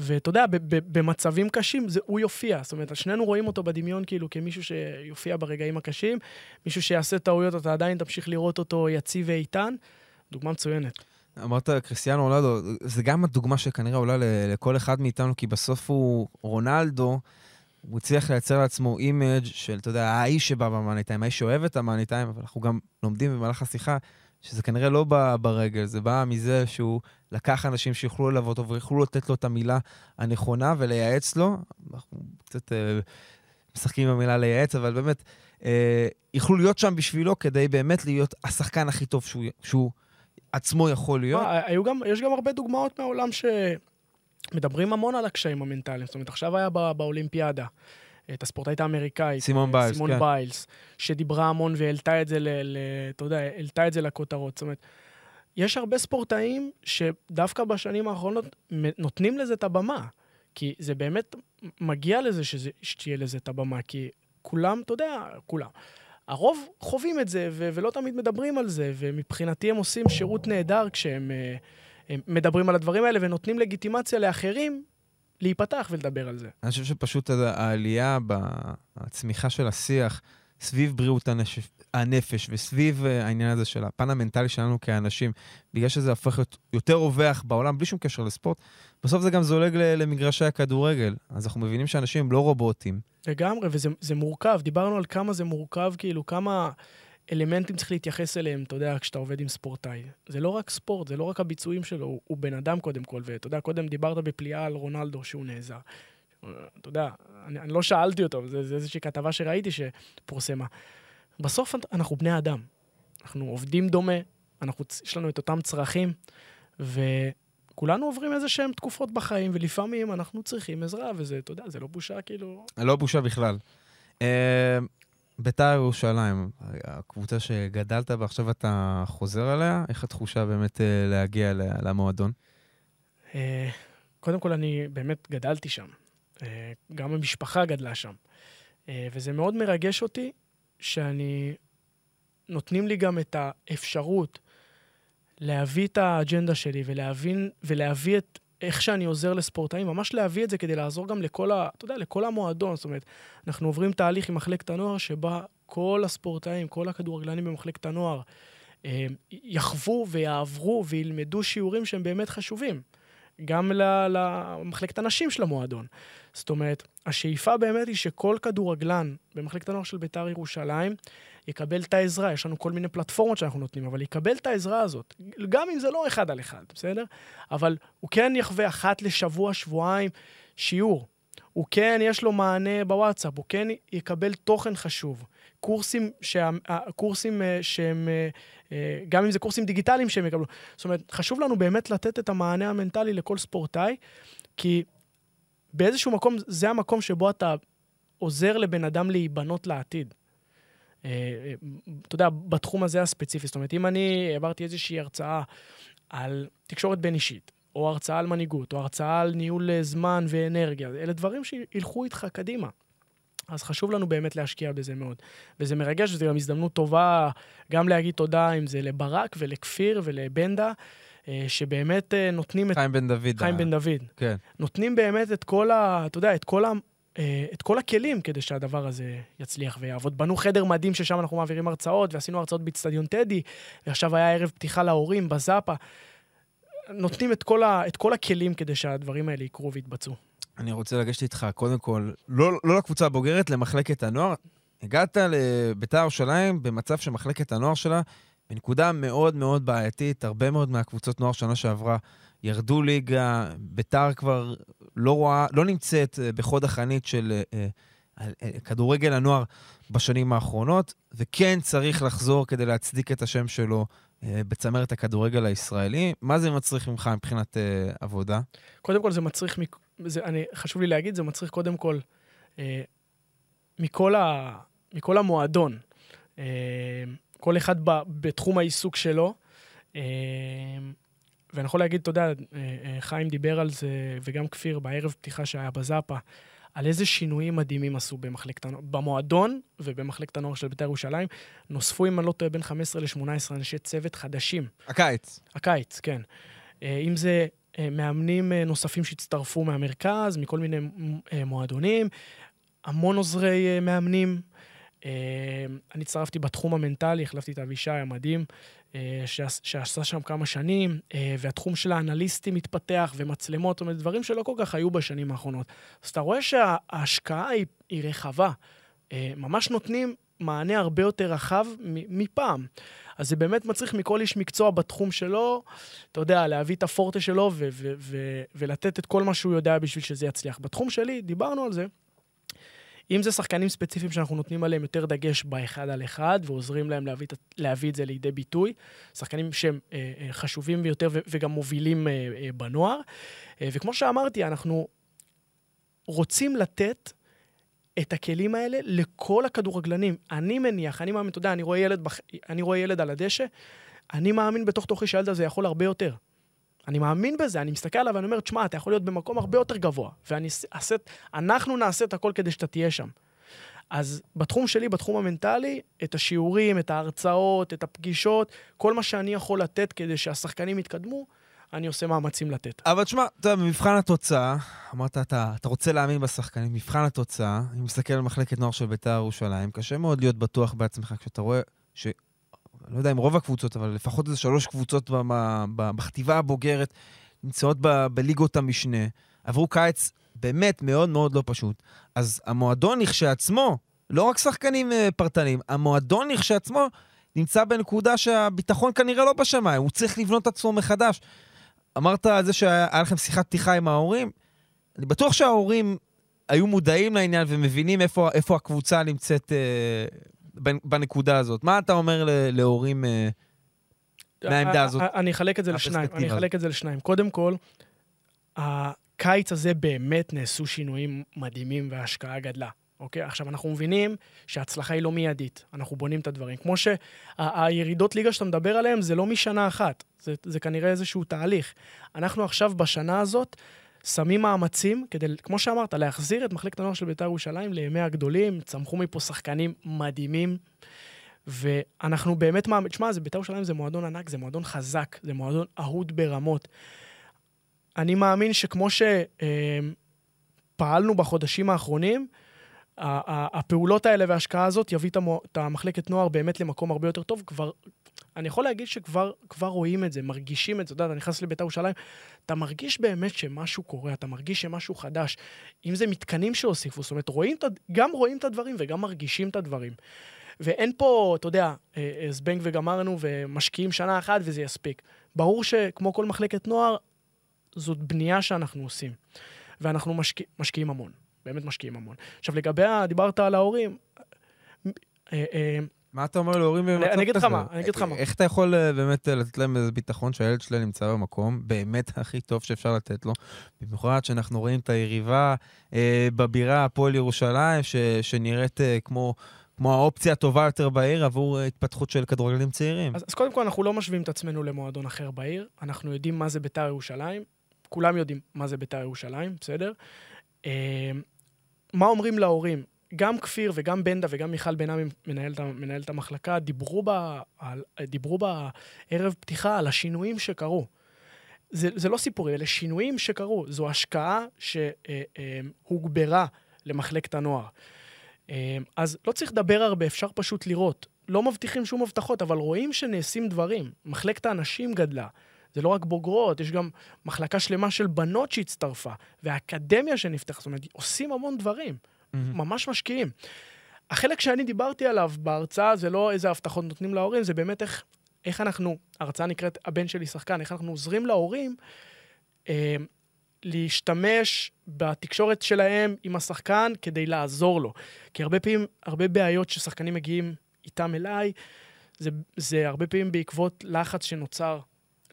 ואתה יודע, במצבים קשים זה, הוא יופיע. זאת אומרת, שנינו רואים אותו בדמיון כאילו כמישהו שיופיע ברגעים הקשים, מישהו שיעשה טעויות, אתה עדיין תמשיך לראות אותו יציב ואיתן. דוגמה מצוינת. אמרת קריסטיאנו רונלדו, זה גם הדוגמה שכנראה עולה לכל אחד מאיתנו, כי בסוף הוא, רונלדו, הוא הצליח לייצר לעצמו image של, אתה יודע, האיש שבא במאני טיים, האיש שאוהב את המאני טיים, אבל אנחנו גם לומדים במהלך השיחה שזה כנראה לא בא ברגל, זה בא מזה שהוא לקח אנשים שיוכלו ללוות אותו ויוכלו לתת לו את המילה הנכונה ולייעץ לו. אנחנו קצת אה, משחקים עם המילה לייעץ, אבל באמת, אה, יכלו להיות שם בשבילו כדי באמת להיות השחקן הכי טוב שהוא, שהוא עצמו יכול להיות. מה, היו גם, יש גם הרבה דוגמאות מהעולם שמדברים המון על הקשיים המנטליים. זאת אומרת, עכשיו היה בא, באולימפיאדה. את הספורטאית האמריקאית. סימון אה, ביילס, סימון כן. ביילס, שדיברה המון והעלתה את זה, ל, ל, אתה יודע, העלתה את זה לכותרות. זאת אומרת, יש הרבה ספורטאים שדווקא בשנים האחרונות נותנים לזה את הבמה. כי זה באמת מגיע לזה שזה, שתהיה לזה את הבמה, כי כולם, אתה יודע, כולם. הרוב חווים את זה, ו- ולא תמיד מדברים על זה, ומבחינתי הם עושים שירות נהדר כשהם אה, הם מדברים על הדברים האלה ונותנים לגיטימציה לאחרים להיפתח ולדבר על זה. אני חושב שפשוט העלייה בצמיחה של השיח סביב בריאות הנפש, הנפש וסביב אה, העניין הזה של הפן המנטלי שלנו כאנשים, בגלל שזה הופך להיות יותר רווח בעולם, בלי שום קשר לספורט, בסוף זה גם זולג למגרשי הכדורגל. אז אנחנו מבינים שאנשים הם לא רובוטים. לגמרי, וזה זה מורכב. דיברנו על כמה זה מורכב, כאילו, כמה אלמנטים צריך להתייחס אליהם, אתה יודע, כשאתה עובד עם ספורטאי. זה לא רק ספורט, זה לא רק הביצועים שלו, הוא, בן אדם קודם כל. ואתה יודע, קודם דיברת בפליאה על רונלדו שהוא נעזר. אתה יודע, אני, אני לא שאלתי אותו, זה, זה איזושהי כתבה שראיתי שפורסמה. בסוף אנחנו בני אדם. אנחנו עובדים דומה, אנחנו, יש לנו את אותם צרכים, וכולנו עוברים איזה שהם תקופות בחיים, ולפעמים אנחנו צריכים עזרה, וזה, אתה יודע, זה לא בושה, כאילו... לא בושה בכלל. בית"ר ירושלים, הקבוצה שגדלת בה, עכשיו אתה חוזר עליה, איך התחושה באמת אה, להגיע למועדון? אה, קודם כל, אני באמת גדלתי שם. אה, גם המשפחה גדלה שם. וזה מאוד מרגש אותי שאני... נותנים לי גם את האפשרות להביא את האג'נדה שלי ולהבין, ולהביא את איך שאני עוזר לספורטאים, ממש להביא את זה כדי לעזור גם לכל, ה, אתה יודע, לכל המועדון. זאת אומרת, אנחנו עוברים תהליך עם מחלקת הנוער, שבה כל הספורטאים, כל הכדורגלנים במחלקת הנוער, אה, יחוו ויעברו וילמדו שיעורים שהם באמת חשובים. גם למחלקת הנשים של המועדון. זאת אומרת, השאיפה באמת היא שכל כדורגלן במחלקת הנוער של בית"ר ירושלים יקבל את העזרה. יש לנו כל מיני פלטפורמות שאנחנו נותנים, אבל יקבל את העזרה הזאת. גם אם זה לא אחד על אחד, בסדר? אבל הוא כן יחווה אחת לשבוע, שבועיים, שיעור. הוא כן, יש לו מענה בוואטסאפ, הוא כן יקבל תוכן חשוב. קורסים, שה, קורסים אה, שהם, אה, אה, גם אם זה קורסים דיגיטליים שהם יקבלו. זאת אומרת, חשוב לנו באמת לתת את המענה המנטלי לכל ספורטאי, כי באיזשהו מקום, זה המקום שבו אתה עוזר לבן אדם להיבנות לעתיד. אתה יודע, בתחום הזה הספציפי. זאת אומרת, אם אני העברתי איזושהי הרצאה על תקשורת בין אישית, או הרצאה על מנהיגות, או הרצאה על ניהול זמן ואנרגיה, אלה דברים שילכו איתך קדימה. אז חשוב לנו באמת להשקיע בזה מאוד. וזה מרגש, וזו גם הזדמנות טובה גם להגיד תודה, אם זה לברק ולכפיר ולבנדה, אה, שבאמת אה, נותנים את... חיים בן דוד. חיים בן דוד. כן. נותנים באמת את כל ה... אתה יודע, את כל. אה, את כל הכלים כדי שהדבר הזה יצליח ויעבוד. בנו חדר מדהים ששם אנחנו מעבירים הרצאות, ועשינו הרצאות באיצטדיון טדי, ועכשיו היה ערב פתיחה להורים בזאפה. נותנים את כל, ה, את כל הכלים כדי שהדברים האלה יקרו ויתבצעו. אני רוצה לגשת איתך, קודם כל, לא, לא לקבוצה הבוגרת, למחלקת הנוער. הגעת לביתר ירושלים במצב שמחלקת הנוער שלה בנקודה מאוד מאוד בעייתית. הרבה מאוד מהקבוצות נוער שנה שעברה ירדו ליגה, ביתר כבר לא רואה, לא נמצאת אה, בחוד החנית של אה, אה, כדורגל הנוער בשנים האחרונות, וכן צריך לחזור כדי להצדיק את השם שלו בצמרת הכדורגל הישראלי. מה זה מצריך ממך מבחינת עבודה? קודם כל זה מצריך, זה, אני, חשוב לי להגיד, זה מצריך קודם כל מכל, ה, מכל המועדון, כל אחד ב, בתחום העיסוק שלו. ואני יכול להגיד, אתה יודע, אה, אה, חיים דיבר על זה, וגם כפיר בערב פתיחה שהיה בזאפה, על איזה שינויים מדהימים עשו במחלקת הנוער, במועדון ובמחלקת הנוער של בית"ר ירושלים. נוספו, אם אני לא טועה, בין 15 ל-18 אנשי צוות חדשים. הקיץ. הקיץ, כן. אה, אם זה מאמנים נוספים שהצטרפו מהמרכז, מכל מיני מועדונים, המון עוזרי מאמנים. אני הצטרפתי בתחום המנטלי, החלפתי את אבישי המדהים, שעשה שם כמה שנים, אה, והתחום של האנליסטים מתפתח, ומצלמות, זאת אומרת, דברים שלא כל כך היו בשנים האחרונות. אז אתה רואה שההשקעה היא, היא רחבה. אה, ממש נותנים מענה הרבה יותר רחב מפעם. אז זה באמת מצריך מכל איש מקצוע בתחום שלו, אתה יודע, להביא את הפורטה שלו ולתת את כל מה שהוא יודע בשביל שזה יצליח. בתחום שלי, דיברנו על זה, אם זה שחקנים ספציפיים שאנחנו נותנים עליהם יותר דגש באחד על אחד, ועוזרים להם להביא, להביא את זה לידי ביטוי, שחקנים שהם אה, אה, חשובים ביותר וגם מובילים אה, אה, בנוער. אה, וכמו שאמרתי, אנחנו רוצים לתת את הכלים האלה לכל הכדורגלנים. אני מניח, אני מאמין, אתה יודע, אני רואה ילד, בח... אני רואה ילד על הדשא, אני מאמין בתוך תוכי שהילד הזה יכול הרבה יותר. אני מאמין בזה, אני מסתכל עליו ואני אומר, תשמע, אתה יכול להיות במקום הרבה יותר גבוה, ואנחנו נעשה את הכל כדי שאתה תהיה שם. אז בתחום שלי, בתחום המנטלי, את השיעורים, את ההרצאות, את הפגישות, כל מה שאני יכול לתת כדי שהשחקנים יתקדמו, אני עושה מאמצים לתת. אבל תשמע, אתה יודע, במבחן התוצאה, אמרת, אתה, אתה רוצה להאמין בשחקנים, מבחן התוצאה, אני מסתכל על מחלקת נוער של בית"ר ירושלים, קשה מאוד להיות בטוח בעצמך כשאתה רואה ש... לא יודע אם רוב הקבוצות, אבל לפחות איזה שלוש קבוצות בכתיבה הבוגרת נמצאות ב, בליגות המשנה. עברו קיץ באמת מאוד מאוד לא פשוט. אז המועדון לכשעצמו, לא רק שחקנים אה, פרטניים, המועדון לכשעצמו נמצא בנקודה שהביטחון כנראה לא בשמיים, הוא צריך לבנות את עצמו מחדש. אמרת על זה שהיה לכם שיחת פתיחה עם ההורים, אני בטוח שההורים היו מודעים לעניין ומבינים איפה, איפה הקבוצה נמצאת אה, בנקודה הזאת. מה אתה אומר להורים אה, מהעמדה הזאת? אני אחלק את זה לשניים. אני אחלק את זה לשניים. קודם כל, הקיץ הזה באמת נעשו שינויים מדהימים וההשקעה גדלה. אוקיי? עכשיו, אנחנו מבינים שההצלחה היא לא מיידית. אנחנו בונים את הדברים. כמו שהירידות ליגה שאתה מדבר עליהן, זה לא משנה אחת. זה, זה כנראה איזשהו תהליך. אנחנו עכשיו, בשנה הזאת, שמים מאמצים כדי, כמו שאמרת, להחזיר את מחלקת הנוער של בית"ר ירושלים לימי הגדולים, צמחו מפה שחקנים מדהימים, ואנחנו באמת מאמינים, תשמע, בית"ר ירושלים זה מועדון ענק, זה מועדון חזק, זה מועדון אהוד ברמות. אני מאמין שכמו שפעלנו בחודשים האחרונים, הפעולות האלה וההשקעה הזאת יביא את המחלקת נוער באמת למקום הרבה יותר טוב. כבר, אני יכול להגיד שכבר כבר רואים את זה, מרגישים את זה. אתה יודע, אתה נכנס לבית"ר ירושלים, אתה מרגיש באמת שמשהו קורה, אתה מרגיש שמשהו חדש. אם זה מתקנים שהוסיפו, זאת אומרת, רואים, גם רואים את הדברים וגם מרגישים את הדברים. ואין פה, אתה יודע, אה, אה, זבנג וגמרנו ומשקיעים שנה אחת וזה יספיק. ברור שכמו כל מחלקת נוער, זאת בנייה שאנחנו עושים. ואנחנו משקיע, משקיעים המון, באמת משקיעים המון. עכשיו, לגבי, דיברת על ההורים, אה, מה אתה אומר להורים במצב כזה? אני אגיד לך מה, אני אגיד לך מה. איך אתה יכול אה, באמת לתת להם איזה ביטחון שהילד שלהם נמצא במקום באמת הכי טוב שאפשר לתת לו? במיוחד שאנחנו רואים את היריבה אה, בבירה, הפועל ירושלים, ש, שנראית אה, כמו, כמו האופציה הטובה יותר בעיר עבור אה, התפתחות של כדורגלנים צעירים. אז, אז קודם כל, אנחנו לא משווים את עצמנו למועדון אחר בעיר. אנחנו יודעים מה זה ביתר ירושלים. כולם יודעים מה זה ביתר ירושלים, בסדר? אה, מה אומרים להורים? גם כפיר וגם בנדה וגם מיכל בן עמי, מנהלת, מנהלת המחלקה, דיברו, ב, על, דיברו בערב פתיחה על השינויים שקרו. זה, זה לא סיפורים, אלה שינויים שקרו. זו השקעה שהוגברה למחלקת הנוער. אז לא צריך לדבר הרבה, אפשר פשוט לראות. לא מבטיחים שום הבטחות, אבל רואים שנעשים דברים. מחלקת האנשים גדלה. זה לא רק בוגרות, יש גם מחלקה שלמה של בנות שהצטרפה, והאקדמיה שנפתחה, זאת אומרת, עושים המון דברים. ממש משקיעים. החלק שאני דיברתי עליו בהרצאה זה לא איזה הבטחות נותנים להורים, זה באמת איך, איך אנחנו, ההרצאה נקראת הבן שלי שחקן, איך אנחנו עוזרים להורים אה, להשתמש בתקשורת שלהם עם השחקן כדי לעזור לו. כי הרבה פעמים, הרבה בעיות ששחקנים מגיעים איתם אליי, זה, זה הרבה פעמים בעקבות לחץ שנוצר,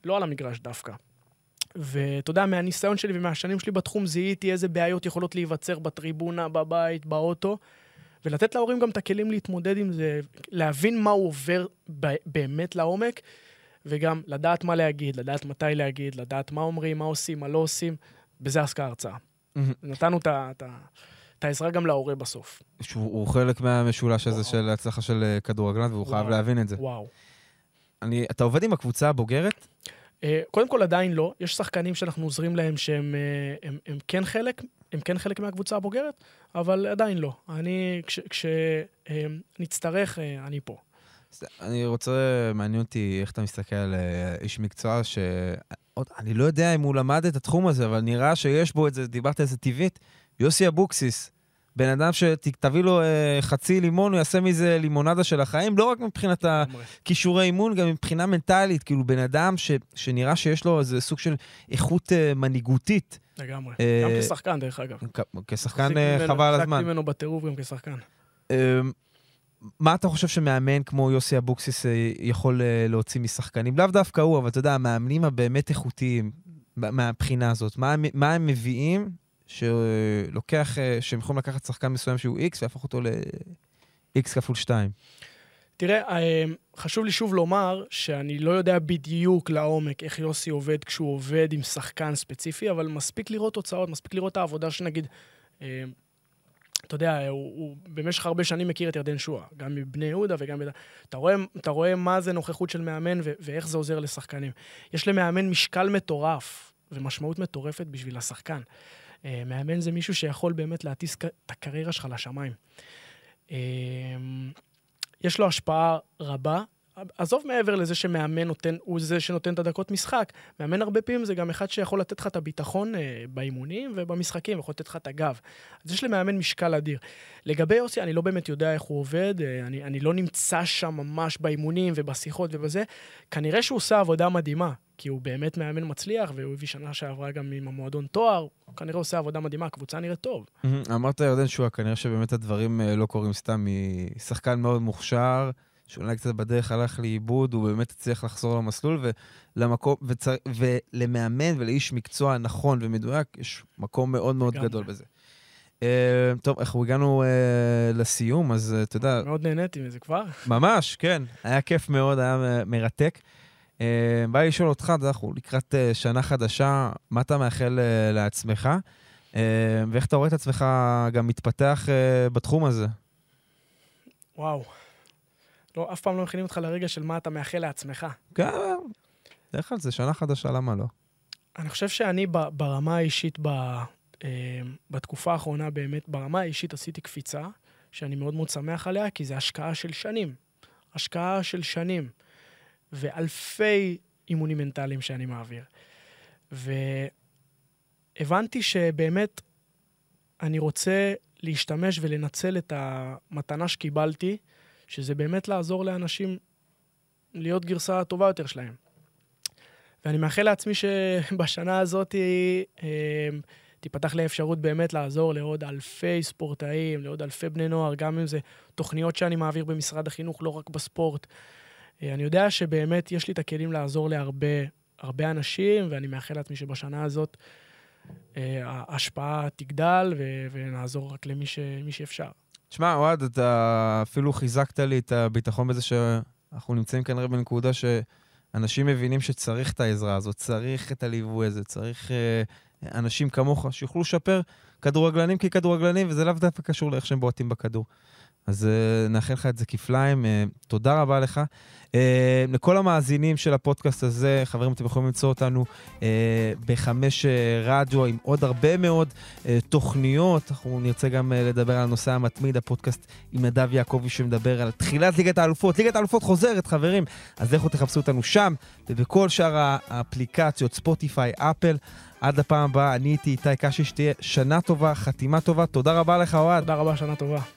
לא על המגרש דווקא. ואתה יודע, מהניסיון שלי ומהשנים שלי בתחום, זיהיתי איזה בעיות יכולות להיווצר בטריבונה, בבית, באוטו, ולתת להורים גם את הכלים להתמודד עם זה, להבין מה הוא עובר באמת לעומק, וגם לדעת מה להגיד, לדעת מתי להגיד, לדעת מה אומרים, מה עושים, מה לא עושים. בזה עסקה ההרצאה. מהמם. נתנו את ה- את העזרה גם להורה בסוף. שהוא הוא חלק מהמשולש הזה וואו. של ההצלחה של אה, כדורגלן, והוא חייב וואו. להבין את זה. וואו. אני, אתה עובד עם הקבוצה הבוגרת? אה, קודם כל, עדיין לא. יש שחקנים שאנחנו עוזרים להם שהם אה, הם, הם כן חלק, הם כן חלק מהקבוצה הבוגרת, אבל עדיין לא. אני, כשנצטרך, אני פה. אני רוצה, מעניין אותי איך אתה מסתכל על אה, איש מקצוע ש... אני לא יודע אם הוא למד את התחום הזה, אבל נראה שיש בו את זה, דיברת על זה טבעית. יוסי אבוקסיס, בן אדם שתביא לו אה, חצי לימון, הוא יעשה מזה לימונדה של החיים, לא רק מבחינת. הכישורי אימון, גם מבחינה מנטלית. כאילו, בן אדם ש, שנראה שיש לו איזה סוג של איכות אה, מנהיגותית. לגמרי. אה, גם כשחקן, דרך אגב. כשחקן אה, חבל על הזמן. ממנו בטירוף גם כשחקן. אמ, מה אתה חושב שמאמן כמו יוסי אבוקסיס אה, יכול אה, להוציא משחקנים? לאו דווקא הוא, אבל אתה יודע, המאמנים הבאמת איכותיים מה- מהבחינה הזאת, מה, מה הם מביאים שלוקח, אה, שהם יכולים לקחת שחקן מסוים שהוא X והפוך אותו ל-X כפול 2? תראה, אה, חשוב לי שוב לומר שאני לא יודע בדיוק לעומק איך יוסי עובד כשהוא עובד עם שחקן ספציפי, אבל מספיק לראות תוצאות, מספיק לראות את העבודה שנגיד... אה, אתה יודע, הוא, הוא במשך הרבה שנים מכיר את ירדן שואה, גם מבני יהודה וגם... אתה רואה, אתה רואה מה זה נוכחות של מאמן ו- ואיך זה עוזר לשחקנים. יש למאמן משקל מטורף ומשמעות מטורפת בשביל השחקן. אה, מאמן זה מישהו שיכול באמת להטיס את הקריירה שלך לשמיים. אה, יש לו השפעה רבה. עזוב מעבר לזה שמאמן נותן, הוא זה שנותן את הדקות משחק, מאמן הרבה פעמים זה גם אחד שיכול לתת לך את הביטחון אה, באימונים ובמשחקים, יכול לתת לך את הגב. אז יש למאמן משקל אדיר. לגבי יוסי, אני לא באמת יודע איך הוא עובד, אה, אני, אני לא נמצא שם ממש באימונים ובשיחות ובזה. כנראה שהוא עושה עבודה מדהימה, כי הוא באמת מאמן מצליח, והוא הביא שנה שעברה גם עם המועדון תואר, הוא כנראה עושה עבודה מדהימה, הקבוצה נראית טוב. אמרת ירדן שועה, כנראה שבאמת הדברים אה, לא קורים סתם משחקן מאוד מוכשר, שאולי קצת בדרך הלך לאיבוד, הוא באמת הצליח לחזור למסלול, ולמקום, וצר, ולמאמן ולאיש מקצוע נכון ומדויק, יש מקום מאוד מאוד. גדול בזה. Uh, טוב, אנחנו הגענו uh, לסיום, אז uh, אתה יודע, מאוד נהניתי מזה כבר. ממש, כן, היה כיף מאוד, היה מרתק. Uh, בא לי לשאול אותך, אנחנו לקראת uh, שנה חדשה, מה אתה מאחל uh, לעצמך, ואיך אתה רואה את עצמך גם מתפתח בתחום הזה? וואו. לא, אף פעם לא מכינים אותך לרגע של מה אתה מאחל לעצמך. כן, בדרך כלל זה שנה חדשה, למה לא? אני חושב שאני ברמה האישית, ב, אה, בתקופה האחרונה באמת, ברמה האישית עשיתי קפיצה, שאני מאוד מאוד שמח עליה, כי זו השקעה של שנים. השקעה של שנים. ואלפי אימונים מנטליים שאני מעביר. והבנתי שבאמת אני רוצה להשתמש ולנצל את המתנה שקיבלתי, שזה באמת לעזור לאנשים להיות גרסה הטובה יותר שלהם. ואני מאחל לעצמי שבשנה הזאת אה, תיפתח לי האפשרות באמת לעזור לעוד אלפי ספורטאים, לעוד אלפי בני נוער, גם אם זה תוכניות שאני מעביר במשרד החינוך, לא רק בספורט. אה, אני יודע שבאמת יש לי את הכלים לעזור להרבה הרבה אנשים, ואני מאחל לעצמי שבשנה הזאת אה, ההשפעה תגדל ו- ונעזור רק למי ש- שאפשר. תשמע, אוהד, אתה אפילו חיזקת לי את הביטחון בזה שאנחנו נמצאים כנראה בנקודה שאנשים מבינים שצריך את העזרה הזאת, צריך את הליווי הזה, צריך אה, אנשים כמוך שיוכלו לשפר כדורגלנים ככדורגלנים, וזה לאו דווקא קשור לאיך שהם בועטים בכדור. אז uh, נאחל לך את זה כפליים. Uh, תודה רבה לך. Uh, לכל המאזינים של הפודקאסט הזה, חברים, אתם יכולים למצוא אותנו uh, בחמש uh, רדיו עם עוד הרבה מאוד uh, תוכניות. אנחנו נרצה גם uh, לדבר על הנושא המתמיד, הפודקאסט עם נדב יעקבי שמדבר על תחילת ליגת האלופות. ליגת האלופות חוזרת, חברים. אז לכו תחפשו אותנו שם ובכל שאר האפליקציות, ספוטיפיי, אפל. עד לפעם הבאה, אני הייתי איתי קשי, שתהיה שנה טובה, חתימה טובה. תודה רבה לך, אוהד. תודה רבה, שנה טובה.